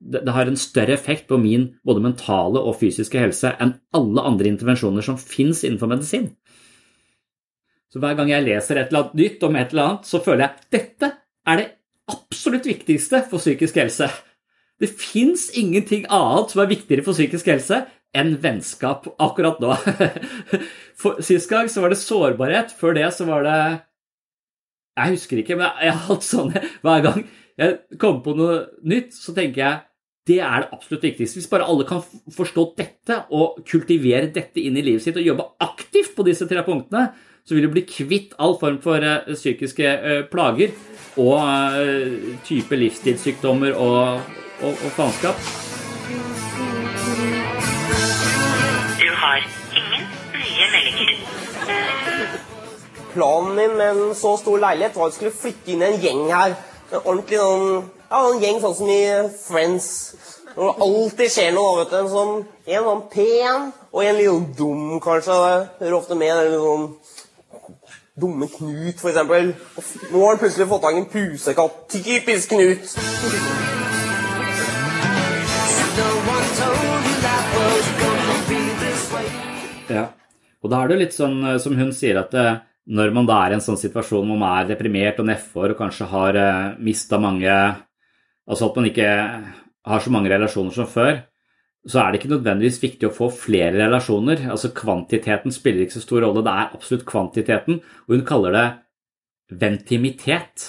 Speaker 5: det, det, har en større effekt på min både mentale og fysiske helse enn alle andre intervensjoner som fins innenfor medisin. Så hver gang jeg leser et eller annet nytt om et eller annet, så føler jeg at dette er det absolutt viktigste for psykisk helse. Det fins ingenting annet som er viktigere for psykisk helse enn vennskap akkurat nå. For, sist gang så var det sårbarhet, før det så var det Jeg husker ikke, men jeg har hatt sånne hver gang jeg kommer på noe nytt, så tenker jeg det er det absolutt viktigste. Hvis bare alle kan forstå dette og kultivere dette inn i livet sitt og jobbe aktivt på disse tre punktene, så vil du bli kvitt all form for uh, psykiske uh, plager og uh, type livsstilssykdommer og, og, og faenskap.
Speaker 12: Du har ingen nye meldinger.
Speaker 13: Planen min med en så stor leilighet var at du skulle flytte inn en gjeng her En ordentlig noen, Ja, en gjeng sånn som i Friends. Når det alltid skjer noe, vet du. Sånn, en sånn pen og en litt sånn dum, kanskje. Det hører ofte med. Eller sånn Dumme Knut, for eksempel. Nå har han plutselig fått tak i en pusekatt. Typisk Knut.
Speaker 5: Ja. Og da er det litt sånn eh, som hun sier, at eh, når man da er i en sånn situasjon hvor man er deprimert og nedfor og kanskje har uh, mista mange Altså at man ikke har så mange relasjoner som før, så er det ikke nødvendigvis viktig å få flere relasjoner. Altså Kvantiteten spiller ikke så stor rolle, det er absolutt kvantiteten. Og hun kaller det ventimitet.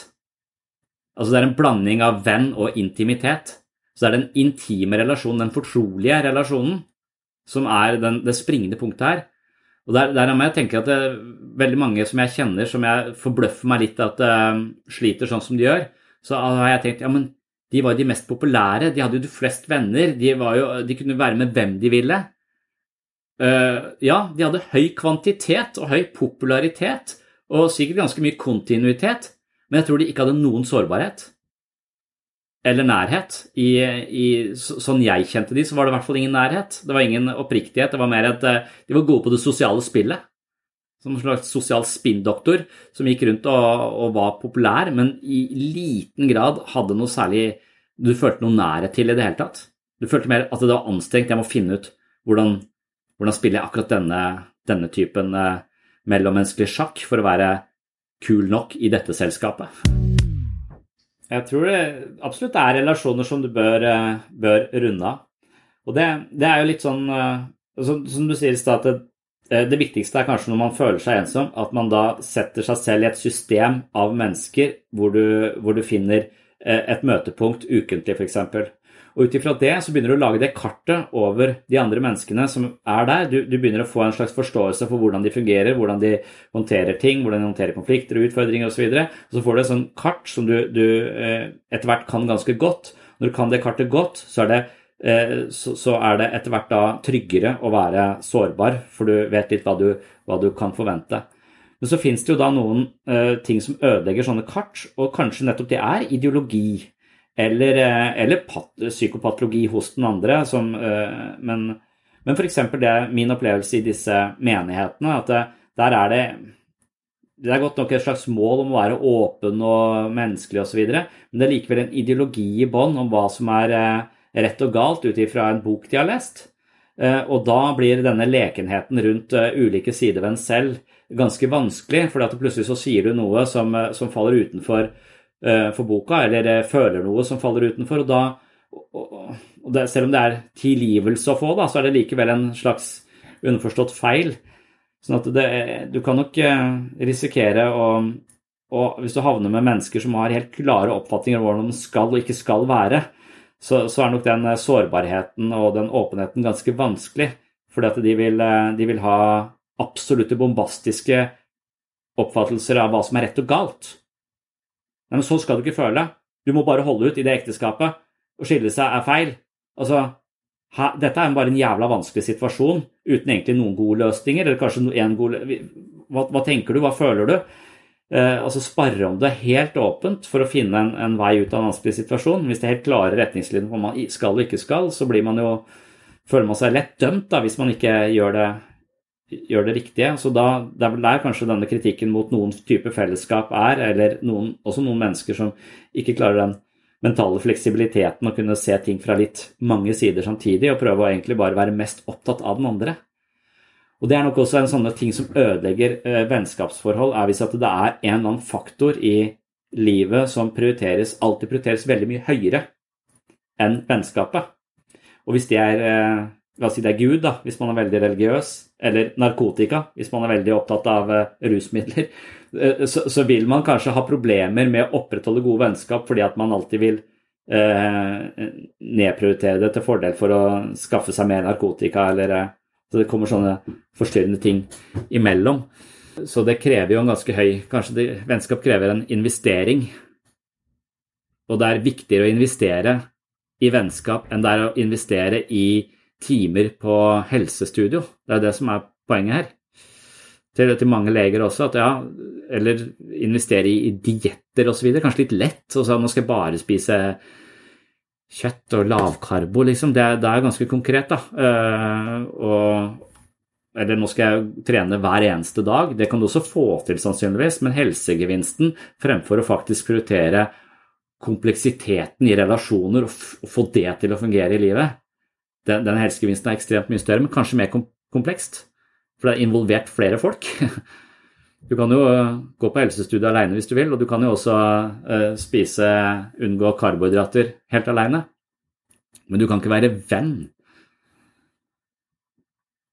Speaker 5: Altså det er en blanding av venn og intimitet. Så det er den intime relasjonen, den fortrolige relasjonen, som er den, det springende punktet her. Og der, der er jeg tenker at det, veldig mange som jeg kjenner, som jeg forbløffer meg litt at uh, sliter sånn som de gjør, så har jeg tenkt ja, men de var de mest populære, de hadde jo flest venner, de, jo, de kunne være med hvem de ville. Uh, ja, de hadde høy kvantitet og høy popularitet, og sikkert ganske mye kontinuitet, men jeg tror de ikke hadde noen sårbarhet. Eller nærhet. I, i, så- sånn jeg kjente de, så var det i hvert fall ingen nærhet. Det var ingen oppriktighet. Det var mer at eh, de var gode på det sosiale spillet. Som en slags sosial spinndoktor som gikk rundt og, og var populær, men i liten grad hadde noe særlig du følte noe nærhet til i det hele tatt. Du følte mer at det var anstrengt. Jeg må finne ut hvordan, hvordan spiller jeg akkurat denne, denne typen eh, mellommenneskelig sjakk for å være kul nok i dette selskapet. Jeg tror det absolutt er relasjoner som du bør, eh, bør runde av. Og det, det er jo litt sånn eh, som, som du sier i stad, det, det viktigste er kanskje når man føler seg ensom, at man da setter seg selv i et system av mennesker hvor du, hvor du finner eh, et møtepunkt ukentlig, f.eks. Og ut ifra det så begynner du å lage det kartet over de andre menneskene som er der. Du, du begynner å få en slags forståelse for hvordan de fungerer, hvordan de håndterer ting, hvordan de håndterer konflikter og utfordringer osv. Så og så får du et sånt kart som du, du eh, etter hvert kan ganske godt. Når du kan det kartet godt, så er det, eh, så, er det etter hvert da tryggere å være sårbar, for du vet litt hva du, hva du kan forvente. Men så finnes det jo da noen eh, ting som ødelegger sånne kart, og kanskje nettopp det er ideologi eller, eh, eller pat, psykopatologi hos den andre. Som, eh, men men f.eks. det min opplevelse i disse menighetene, at det, der er det det er godt nok et slags mål om å være åpen og menneskelig osv., men det er likevel en ideologi i bånn om hva som er eh, rett og galt ut ifra en bok de har lest. Eh, Og da blir denne lekenheten rundt eh, ulike sider ved en selv ganske vanskelig, for plutselig så sier du noe som, eh, som faller utenfor eh, for boka, eller eh, føler noe som faller utenfor. og da og, det, Selv om det er tilgivelse å få, da, så er det likevel en slags underforstått feil. Sånn at det, du kan nok eh, risikere å og Hvis du havner med mennesker som har helt klare oppfatninger om hvordan de skal og ikke skal være, så, så er nok den eh, sårbarheten og den åpenheten ganske vanskelig. Fordi at de vil, eh, de vil ha absolutte bombastiske oppfattelser av hva som er rett og galt. Nei, men sånn skal du ikke føle. Du må bare holde ut i det ekteskapet. Å skille seg er feil. Altså, her, dette er bare en jævla vanskelig situasjon uten egentlig noen gode løsninger. Eller kanskje en god hva, hva tenker du, hva føler du? Eh, altså Sparre om det helt åpent for å finne en, en vei ut av en vanskelig situasjon. Hvis det er helt klare retningslinjer på hva man skal og ikke skal, så blir man jo, føler man seg lett dømt da, hvis man ikke gjør det, gjør det riktige. Så da, Det er vel der kanskje denne kritikken mot noen type fellesskap er, eller noen, også noen mennesker som ikke klarer den mentale fleksibiliteten å kunne se ting fra litt mange sider samtidig, og prøve å egentlig bare være mest opptatt av den andre. Og Det er nok også en sånn ting som ødelegger eh, vennskapsforhold, er hvis at det er en eller annen faktor i livet som prioriteres, alltid prioriteres veldig mye høyere enn vennskapet. Og hvis det er eh, La oss si det er Gud, da, hvis man er veldig religiøs, eller narkotika, hvis man er veldig opptatt av eh, rusmidler, eh, så, så vil man kanskje ha problemer med å opprettholde gode vennskap fordi at man alltid vil eh, nedprioritere det til fordel for å skaffe seg mer narkotika, eller eh, Så det kommer sånne forstyrrende ting imellom. Så det krever jo en ganske høy Kanskje det, vennskap krever en investering. Og det er viktigere å investere i vennskap enn det er å investere i timer på helsestudio. Det er det som er poenget her. til, til mange leger også, at ja, eller investere i, i dietter osv. Kanskje litt lett. og så Nå skal jeg bare spise kjøtt og lavkarbo, liksom. Det det er ganske konkret, da. Uh, og, eller nå skal jeg trene hver eneste dag. Det kan du også få til, sannsynligvis, men helsegevinsten fremfor å faktisk prioritere kompleksiteten i relasjoner og, og få det til å fungere i livet, den, den helsegevinsten er ekstremt mye større, men kanskje mer kom komplekst. For det er involvert flere folk. Du kan jo eh, gå på helsestudiet alene hvis du vil, og du kan jo også uh, spise, unngå karbohydrater helt alene. Men du kan ikke være venn.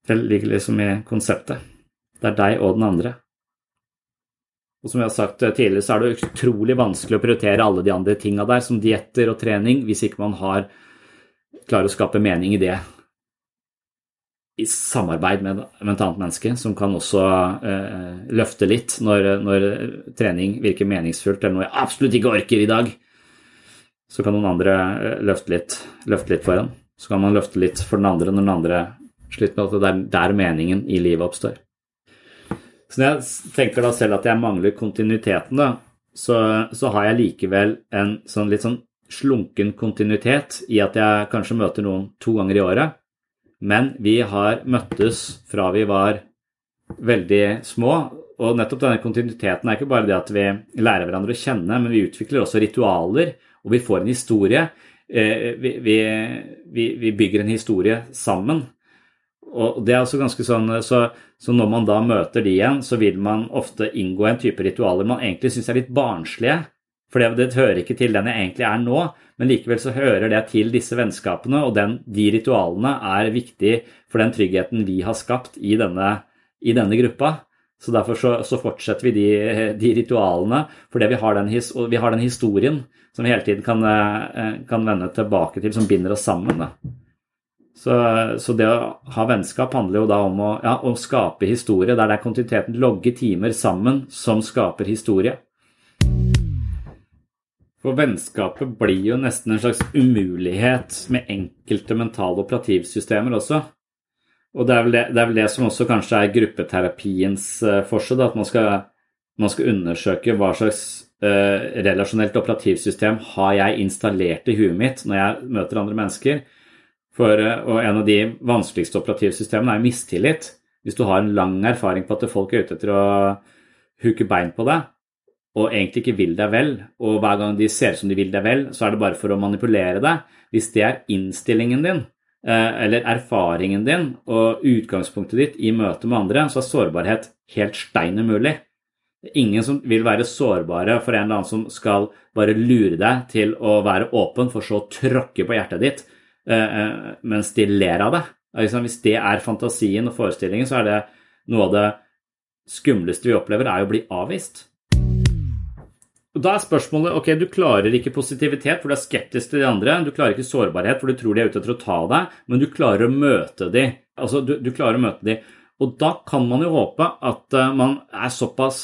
Speaker 5: Det ligger liksom i konseptet. Det er deg og den andre. Og som jeg har sagt tidligere, så er det utrolig vanskelig å prioritere alle de andre tinga der, som dietter og trening, hvis ikke man har klarer å skape mening i det i samarbeid med, med et annet menneske, som kan også eh, løfte litt når, når, trening virker meningsfullt, eller noe jeg absolutt ikke orker i dag. Så kan noen andre eh, løfte litt, løfte litt for en. Så kan man løfte litt for den andre når den andre sliter med at det er der meningen i livet oppstår. Så når jeg tenker da selv at jeg mangler kontinuiteten, da, så, så har jeg likevel en sånn litt sånn slunken kontinuitet i at jeg kanskje møter noen to ganger i året men vi har møttes fra vi var veldig små. Og nettopp denne kontinuiteten er ikke bare det at vi lærer hverandre å kjenne, men vi utvikler også ritualer, og vi får en historie. Eh, vi, vi, vi bygger en historie sammen. Og det er også ganske sånn, så, så, når man da møter de igjen, så vil man ofte inngå en type ritualer man egentlig syns er litt barnslige. For det, det, hører ikke til den jeg egentlig er nå, men likevel så hører det til disse vennskapene, og den, de ritualene er viktig for den tryggheten vi har skapt i denne, i denne gruppa. Så derfor så, så fortsetter vi de, de, ritualene, fordi vi har, den, vi har den historien som vi hele tiden kan, eh, kan vende tilbake til, som binder oss sammen. Så, så, det å ha vennskap handler jo da om å, ja, å skape historie, der det er kontinuiteten, logge timer sammen, som skaper historie. For vennskapet blir jo nesten en slags umulighet med enkelte mentale operativsystemer også. Og det er vel det, det, er vel det som også kanskje er gruppeterapiens uh, forskjell, at man skal, man skal, undersøke hva slags uh, relasjonelt operativsystem har jeg installert i huet mitt når jeg møter andre mennesker. For, uh, og en av de vanskeligste operativsystemene er mistillit. Hvis du har en lang erfaring på at folk er ute etter å huke bein på deg, og egentlig ikke vil deg vel, og hver gang de ser ut som de vil deg vel, så er det bare for å manipulere deg. Hvis det er innstillingen din, eh, eller erfaringen din og utgangspunktet ditt i møte med andre, så er sårbarhet helt stein umulig. Ingen som vil være sårbare for en eller annen som skal bare lure deg til å være åpen, for så å tråkke på hjertet ditt eh, eh, mens de ler av deg. Hvis det er fantasien og forestillingen, så er det noe av det skumleste vi opplever, er å bli avvist. Da er spørsmålet ok, du klarer ikke positivitet, for du er skeptisk til de andre. Du klarer ikke sårbarhet, for du tror de er ute etter å ta deg, men du klarer å møte de. Altså, du, du klarer å møte de. Og da kan man jo håpe at uh, man er såpass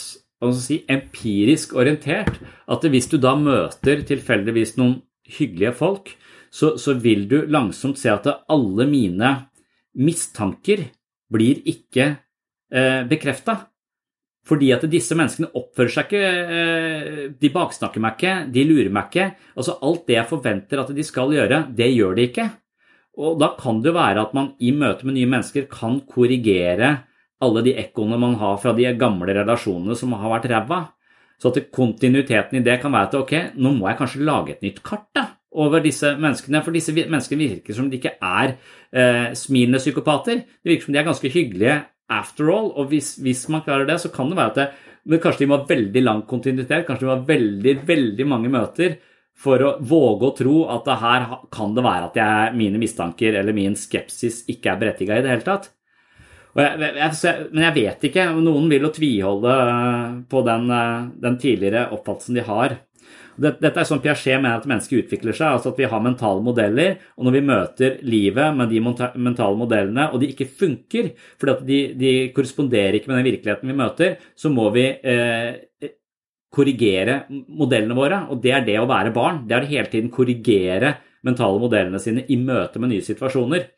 Speaker 5: si, empirisk orientert at hvis du da møter tilfeldigvis noen hyggelige folk, så, så vil du langsomt se at alle mine mistanker blir ikke eh, bekrefta. Fordi at disse menneskene oppfører seg ikke eh, De baksnakker meg ikke, de lurer meg ikke. Altså Alt det jeg forventer at de skal gjøre, det gjør de ikke. Og da kan det jo være at man i møte med nye mennesker kan korrigere alle de ekkoene man har fra de gamle relasjonene som har vært ræva. Så at kontinuiteten i det kan være at ok, nå må jeg kanskje lage et nytt kart da, over disse menneskene. For disse menneskene virker som de ikke er eh, smilende psykopater. Det virker som de er ganske hyggelige after all. Og hvis, hvis, man klarer det, så kan det være at det, men kanskje de må ha veldig lang kontinuitet, kanskje de må ha veldig, veldig mange møter for å våge å tro at det her kan det være at jeg, mine mistanker eller min skepsis ikke er berettiga i det hele tatt. Jeg, jeg, men jeg vet ikke. Noen vil jo tviholde på den, den tidligere oppfattelsen de har. Dette er sånn Piaget mener at mennesket utvikler seg, altså at vi har mentale modeller. Og når vi møter livet med de mentale modellene, og de ikke funker fordi at de, de korresponderer ikke med den virkeligheten vi møter, så må vi eh, korrigere modellene våre. Og det er det å være barn. Det er å hele tiden korrigere mentale modellene sine i møte med nye situasjoner.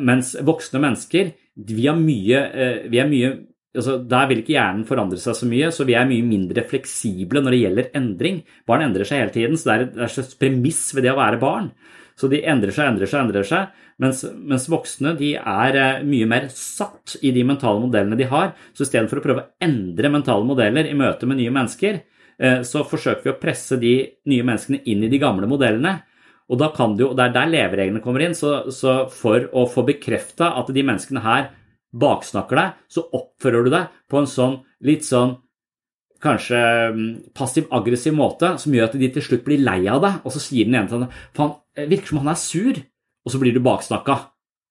Speaker 5: Mens voksne mennesker vi, mye, eh, vi er mye altså, Der vil ikke hjernen forandre seg så mye, så vi er mye mindre fleksible når det gjelder endring. Barn endrer seg hele tiden, så det er et, det premiss ved det å være barn. Så de endrer seg, endrer seg, endrer seg. Mens, mens voksne er eh, mye mer satt i de mentale modellene de har. Så istedenfor å prøve å endre mentale modeller i møte med nye mennesker, eh, så forsøker vi å presse de nye menneskene inn i de gamle modellene. Og da kan du, Det er der levereglene kommer inn. Så, så for å få bekrefta at de menneskene her baksnakker deg, så oppfører du deg på en sånn litt sånn kanskje mm, passiv-aggressiv måte som gjør at de til slutt blir lei av deg, og så sier den ene til deg faen, virker som han er sur, og så blir du baksnakka.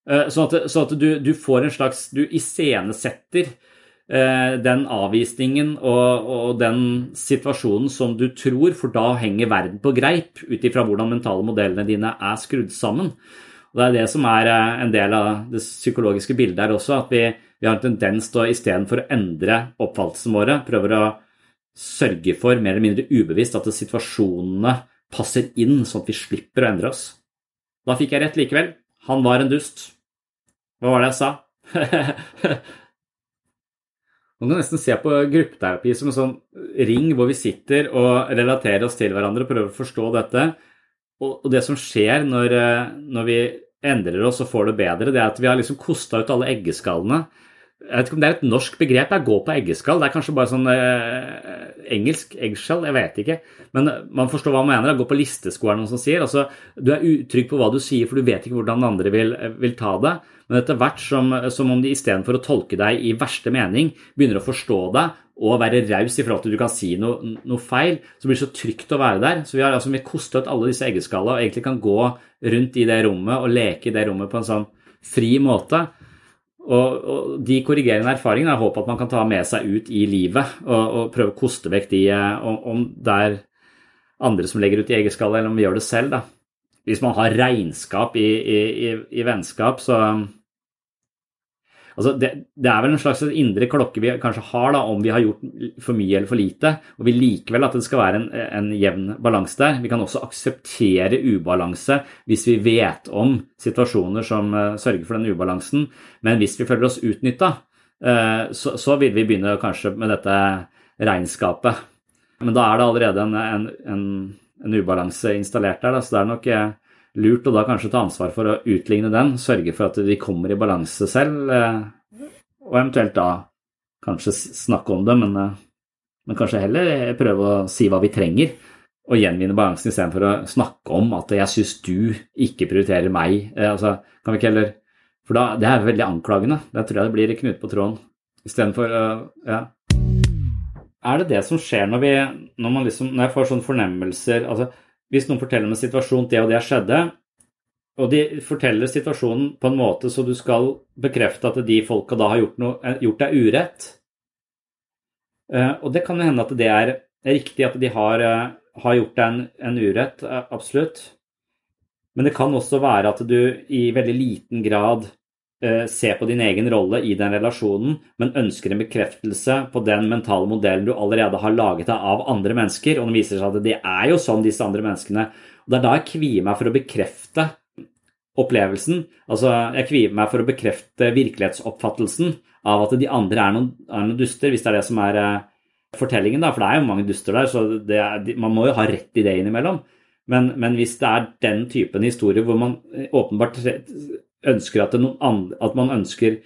Speaker 5: Eh, Sånn at, så at du, du får en slags Du iscenesetter eh, den avvisningen og, og den situasjonen som du tror, for da henger verden på greip ut ifra hvordan mentale modellene dine er skrudd sammen. Og Det er det som er eh, en del av det psykologiske bildet her også, at vi, vi har en tendens til å istedenfor å endre oppfattelsen våre, prøver å sørge for, mer eller mindre ubevisst, at situasjonene passer inn, sånn at vi slipper å endre oss. Da fikk jeg rett likevel. Han var en dust. Hva var det jeg sa? Man kan nesten se på gruppeterapi som en sånn ring hvor vi sitter og relaterer oss til hverandre og prøver å forstå dette. Og det som skjer når, eh, når vi endrer oss og får det bedre, det er at vi har liksom kosta ut alle eggeskallene. Jeg vet ikke om det er et norsk begrep. Jeg går på eggeskall. Det er kanskje bare sånn eh, engelsk eggskjell, jeg vet ikke. Men man forstår hva man mener. Gå på listesko, er noen som sier. Altså, du er utrygg på hva du sier, for du vet ikke hvordan andre vil, vil ta det. Men etter hvert som, som om de istedenfor å tolke deg i verste mening, begynner å forstå deg og være raus i forhold til at du kan si noe, noe, feil, så blir det så trygt å være der. Så vi har altså, vi kosta ut alle disse eggeskallene og egentlig kan gå rundt i det rommet og leke i det rommet på en sånn fri måte. Og, og de korrigerende erfaringene er håp at man kan ta med seg ut i livet og, og prøve å koste vekk de om, om det er andre som legger ut i eggeskallet, eller om vi gjør det selv. da. Hvis man har regnskap i, i, i, i vennskap, så Altså det, det, er vel en slags indre klokke vi kanskje har da, om vi har gjort for mye eller for lite, og vi likevel at det skal være en, en jevn balanse der. Vi kan også akseptere ubalanse hvis vi vet om situasjoner som uh, sørger for den ubalansen, men hvis vi føler oss utnytta, uh, så, så, vil vi begynne kanskje med dette regnskapet. Men da er det allerede en, en, en, ubalanse installert der, da, så det er nok uh, lurt å da kanskje ta ansvar for å utligne den, sørge for at de kommer i balanse selv, eh, og eventuelt da kanskje snakke om det, men, eh, men kanskje heller prøve å si hva vi trenger, og gjenvinne balansen istedenfor å snakke om at 'jeg syns du ikke prioriterer meg'. Eh, altså, kan vi ikke heller For da, det er veldig anklagende. Da tror jeg det blir knut på tråden. Istedenfor Ja. Er det det som skjer når vi Når, man liksom, når jeg får sånne fornemmelser altså hvis noen forteller om en situasjon, det og det skjedde, og de forteller situasjonen på en måte så du skal bekrefte at de folka da har gjort, noe, eh, gjort deg urett. Eh, og det kan jo hende at det er riktig at de har, eh, har gjort deg en, en, urett, absolutt. Men det kan også være at du i veldig liten grad se på din egen rolle i den relasjonen, men ønsker en bekreftelse på den mentale modellen du allerede har laget deg av andre mennesker. Og det viser seg at det er jo sånn disse andre menneskene. Og Det er da jeg kvier meg for å bekrefte opplevelsen. Altså, jeg kvier meg for å bekrefte virkelighetsoppfattelsen av at de andre er noen, er noen duster, hvis det er det som er uh, fortellingen. da, For det er jo mange duster der, så er, man må jo ha rett i det innimellom. Men, men hvis det er den typen historie hvor man åpenbart ønsker at, andre, at, man ønsker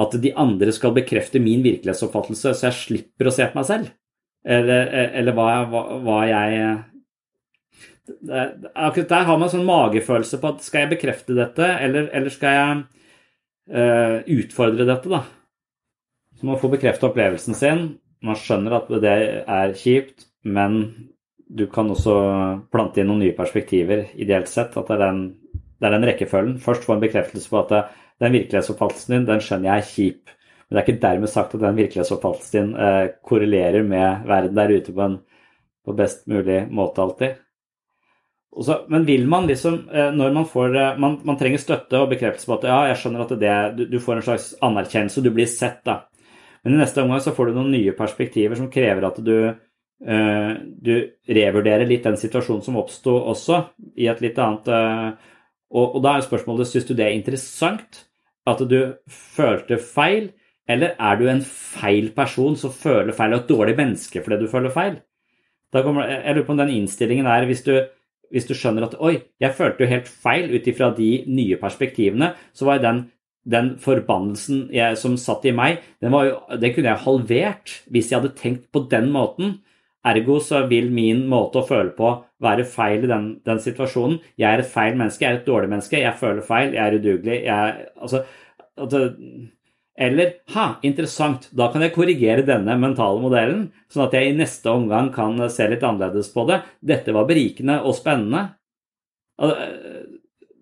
Speaker 5: at de andre skal bekrefte min virkelighetsoppfattelse, så jeg slipper å se på meg selv? Eller, eller hva, hva, hva, jeg Akkurat der har man sånn magefølelse på at skal jeg bekrefte dette, eller, eller skal jeg uh, utfordre dette, da? Så man får bekrefte opplevelsen sin. Man skjønner at det er kjipt, men du kan også plante inn noen nye perspektiver, ideelt sett. At det er den det er den rekkefølgen. Først få en bekreftelse på at den virkelighetsoppfattelsen din, den skjønner jeg er kjip. Men det er ikke dermed sagt at den virkelighetsoppfattelsen din eh, korrelerer med verden der ute på en på best mulig måte alltid. Så, men vil man liksom, eh, når man får eh, man, man, trenger støtte og bekreftelse på at ja, jeg skjønner at det, du, du får en slags anerkjennelse, du blir sett, da. Men i neste omgang så får du noen nye perspektiver som krever at du, du revurderer litt den situasjonen som oppsto også, i et litt annet og, og da er spørsmålet syns du det er interessant at du følte feil, Eller er du en feil person som føler feil, og et dårlig menneske fordi du føler feil? Kommer, jeg lurer på om den innstillingen er hvis du, hvis du skjønner at oi, jeg følte jo helt feil ut ifra de nye perspektivene, så var den, den forbannelsen jeg, som satt i meg, den, jo, den kunne jeg halvert hvis jeg hadde tenkt på den måten. Ergo så vil min måte å føle på være feil i den, den situasjonen. Jeg er et feil menneske, jeg er et dårlig menneske, jeg føler feil, jeg er udugelig. Jeg, altså, eller ha, interessant, da kan jeg korrigere denne mentale modellen, sånn at jeg i neste omgang kan se litt annerledes på det. Dette var berikende og spennende.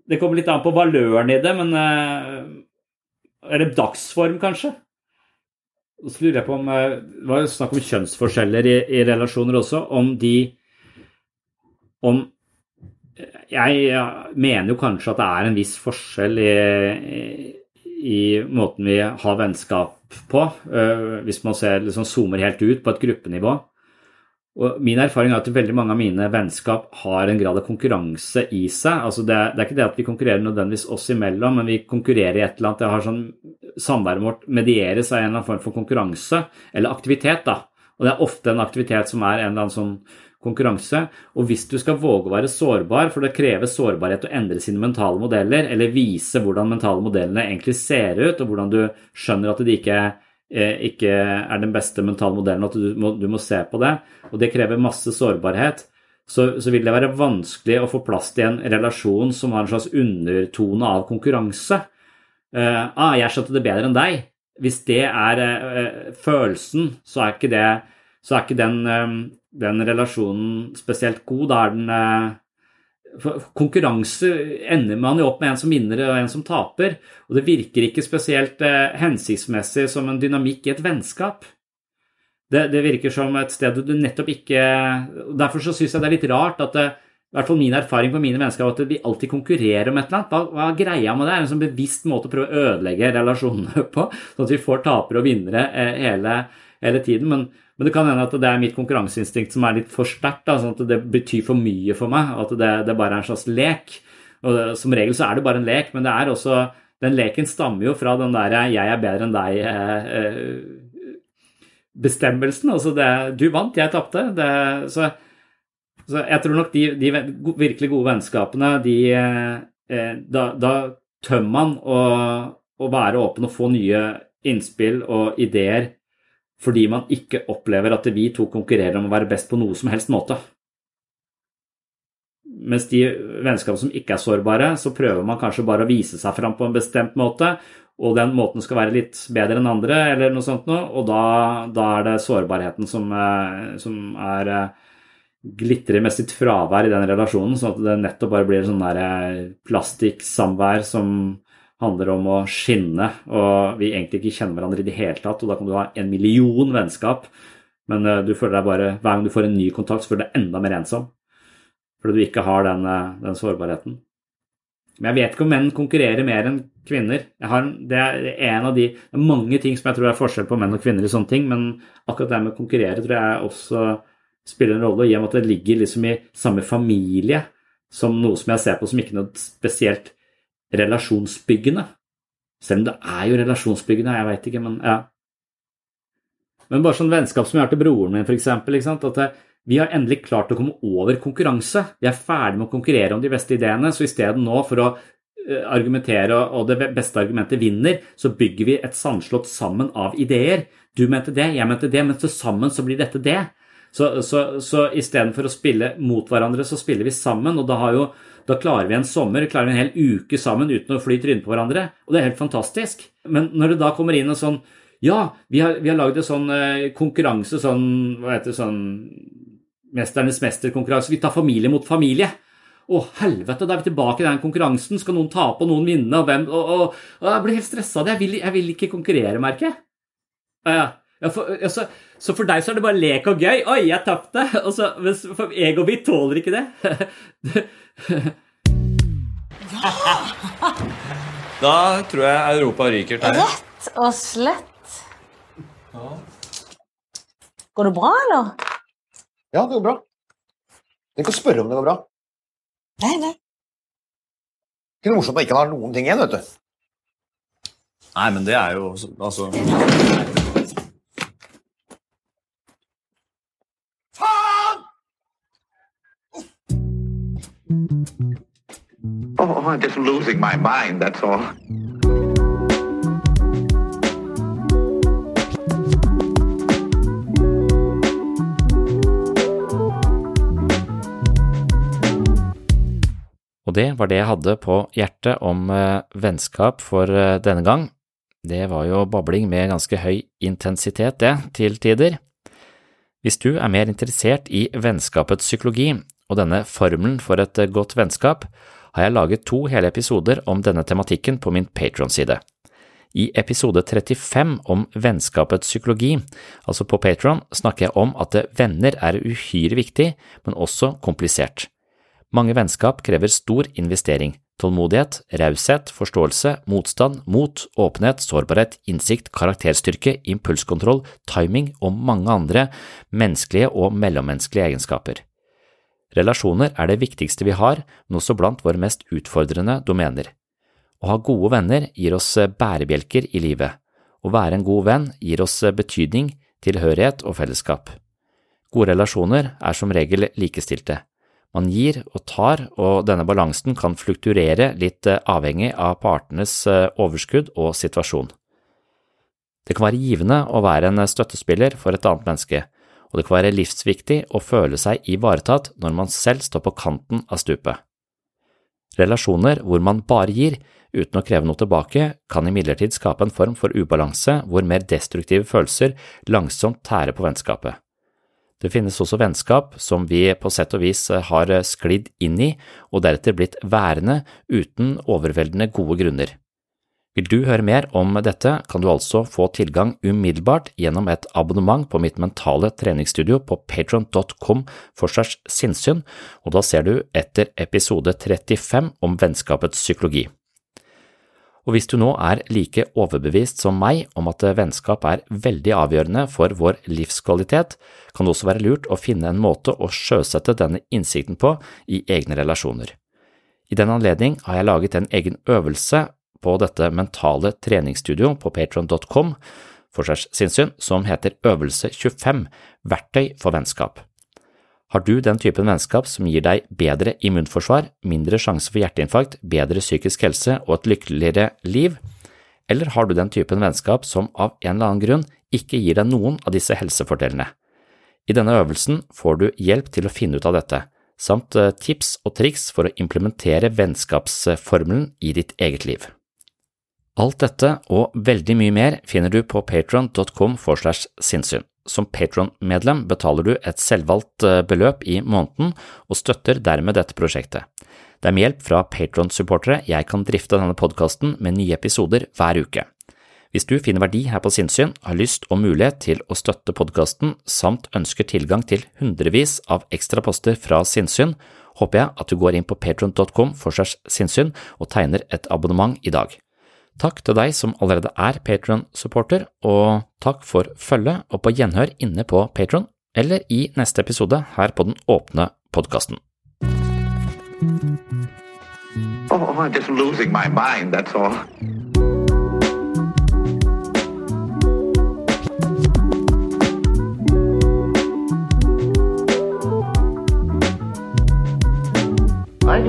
Speaker 5: Det kommer litt an på valøren i det, men Eller dagsform, kanskje. Så lurer jeg på om Det var jo snakk om kjønnsforskjeller i, i relasjoner også. Om de Om Jeg mener jo kanskje at det er en viss forskjell i, i i måten vi har vennskap på, hvis man ser, liksom zoomer helt ut på et gruppenivå. Og Min erfaring er at veldig mange av mine vennskap har en grad av konkurranse i seg. Altså det, det, er ikke det at vi konkurrerer nødvendigvis oss imellom, men vi konkurrerer i et eller annet. Det har sånn, Samværet vårt medieres av en eller annen form for konkurranse, eller aktivitet. da. Og Det er ofte en aktivitet som er en eller annen sånn konkurranse. Og hvis du skal våge å være sårbar, for det krever sårbarhet å endre sine mentale modeller, eller vise hvordan mentale modellene egentlig ser ut, og hvordan du skjønner at de ikke, ikke er den beste mentale modellen, at du må, du må, se på det, og det krever masse sårbarhet, så, så, vil det være vanskelig å få plass til en relasjon som har en slags undertone av konkurranse. Uh, ah, 'Jeg skjønte det bedre enn deg.' Hvis det er uh, følelsen, så er ikke, det, så er ikke den um, den relasjonen spesielt god. Da er den eh, Konkurranse ender man jo opp med en som vinner og en som taper. Og det virker ikke spesielt eh, hensiktsmessig som en dynamikk i et vennskap. Det, det virker som et sted du nettopp ikke Derfor så syns jeg det er litt rart at det, i hvert fall min erfaring på mine vennskap at vi alltid konkurrerer om et eller annet. Hva, hva er greia med det? Er en sånn bevisst måte å prøve å ødelegge relasjonene på, sånn at vi får tapere og vinnere eh, hele, hele tiden. Men, men, det kan hende at det er mitt konkurranseinstinkt som er litt for sterkt. Sånn at det betyr for mye for meg. At det, det bare er en slags lek. Og Som regel så er det bare en lek, men det er også, den leken stammer jo fra den der 'jeg er bedre enn deg'-bestemmelsen. eh, bestemmelsen. Altså det, du vant, jeg tapte. Så, så, jeg tror nok de, de, virkelig gode vennskapene, de eh, Da, da tømmer man å, å være åpen og få nye innspill og ideer fordi man ikke opplever at vi to konkurrerer om å være best på noe som helst måte. Mens de vennskap som ikke er sårbare, så prøver man kanskje bare å vise seg fram på en bestemt måte, og den måten skal være litt bedre enn andre, eller noe sånt noe, og da, da er det sårbarheten som, eh, som er eh, glitrer med sitt fravær i den relasjonen, sånn at det nettopp bare blir sånn eh, plastikksamvær som handler om å skinne, og vi egentlig ikke kjenner hverandre i det hele tatt. Og da kan du ha en million vennskap, men du føler deg bare, hver gang du får en ny kontakt, så føler du deg enda mer ensom. Fordi du ikke har den, den sårbarheten. Men jeg vet ikke om menn konkurrerer mer enn kvinner. Har, det, er en av de, det er mange ting som jeg tror er forskjell på menn og kvinner i sånne ting, men akkurat det med å konkurrere tror jeg også spiller en rolle, i og med at det ligger liksom i samme familie som noe som jeg ser på som ikke noe spesielt relasjonsbyggende. Selv om det er jo relasjonsbyggende, jeg veit ikke, men ja. Men bare sånn vennskap som jeg har til broren min, f.eks. At vi har endelig klart å komme over konkurranse. Vi er ferdig med å konkurrere om de beste ideene, så i stedet nå for å eh, argumentere og det beste argumentet vinner, så bygger vi et sandslott sammen av ideer. Du mente det, jeg mente det, men til sammen så blir dette det. Så, så, så istedenfor å spille mot hverandre, så spiller vi sammen. Og da, har jo, da, klarer vi en sommer, klarer vi en hel uke sammen uten å fly trynet på hverandre. Og det er helt fantastisk. Men når det da kommer inn en sånn Ja, vi har, vi har lagd en sånn eh, konkurranse, sånn Hva heter det, sånn Mesternes mesterkonkurranse. Vi tar familie mot familie. Å, helvete, da er vi tilbake i den konkurransen. Skal noen tape og noen vinne? Og hvem, og, og, og Jeg blir helt stressa av det. Jeg vil, jeg vil, ikke konkurrere, merker jeg. Ja, ja, for, ja, så for deg så er det bare lek og gøy. Oi, jeg tapte! For egoet mitt tåler ikke det.
Speaker 14: da tror jeg Europa ryker til.
Speaker 15: Rett og slett. Går det bra, eller?
Speaker 16: Ja, det går bra. Tenk å spørre om det går bra.
Speaker 15: Nei, nei.
Speaker 16: Ikke noe morsomt at man ikke har noen ting igjen, vet du.
Speaker 11: Nei, men det er jo altså
Speaker 2: Oh, I'm just losing my mind, that's all.
Speaker 4: Og det var det jeg hadde på hjertet om eh, vennskap for eh, denne gang. Det var jo babling med ganske høy intensitet, det, til tider. Hvis du er mer interessert i vennskapets psykologi og denne formelen for et eh, godt vennskap, har jeg laget to hele episoder om denne tematikken på min Patron-side. I episode 35 om vennskapets psykologi, altså på Patron, snakker jeg om at venner er uhyre viktig, men også komplisert. Mange vennskap krever stor investering, tålmodighet, raushet, forståelse, motstand, mot, åpenhet, sårbarhet, innsikt, karakterstyrke, impulskontroll, timing og mange andre menneskelige og mellommenneskelige egenskaper. Relasjoner er det viktigste vi har, men også blant våre mest utfordrende domener. Å ha gode venner gir oss bærebjelker i livet. Å være en god venn gir oss betydning, tilhørighet og fellesskap. Gode relasjoner er som regel likestilte. Man gir og tar, og denne balansen kan flukturere litt avhengig av partenes overskudd og situasjon. Det kan være givende å være en støttespiller for et annet menneske, og det kan være livsviktig å føle seg ivaretatt når man selv står på kanten av stupet. Relasjoner hvor man bare gir, uten å kreve noe tilbake, kan imidlertid skape en form for ubalanse hvor mer destruktive følelser langsomt tærer på vennskapet. Det finnes også vennskap som vi på sett og vis har sklidd inn i og deretter blitt værende uten overveldende gode grunner. Vil du høre mer om dette, kan du altså få tilgang umiddelbart gjennom et abonnement på mitt mentale treningsstudio på patron.com forsvars sinnssyn, og da ser du etter episode 35 om vennskapets psykologi. Og hvis du nå er like overbevist som meg om at vennskap er veldig avgjørende for vår livskvalitet, kan det også være lurt å finne en måte å sjøsette denne innsikten på i egne relasjoner. I den anledning har jeg laget en egen øvelse på dette mentale treningsstudio på patron.com seg sinnssyn som heter Øvelse 25 – Verktøy for vennskap. Har du den typen vennskap som gir deg bedre immunforsvar, mindre sjanse for hjerteinfarkt, bedre psykisk helse og et lykkeligere liv, eller har du den typen vennskap som av en eller annen grunn ikke gir deg noen av disse helsefordelene? I denne øvelsen får du hjelp til å finne ut av dette, samt tips og triks for å implementere vennskapsformelen i ditt eget liv. Alt dette og veldig mye mer finner du på patron.com forslash sinnssyn. Som Patron-medlem betaler du et selvvalgt beløp i måneden og støtter dermed dette prosjektet. Det er med hjelp fra Patron-supportere jeg kan drifte denne podkasten med nye episoder hver uke. Hvis du finner verdi her på sinnssyn, har lyst og mulighet til å støtte podkasten samt ønsker tilgang til hundrevis av ekstra poster fra sinnssyn, håper jeg at du går inn på patron.com forsvars sinnssyn og tegner et abonnement i dag. Takk til deg som allerede er Patron-supporter, og takk for følget og på gjenhør inne på Patron eller i neste episode her på den åpne podkasten.
Speaker 2: Oh, I'm that's all.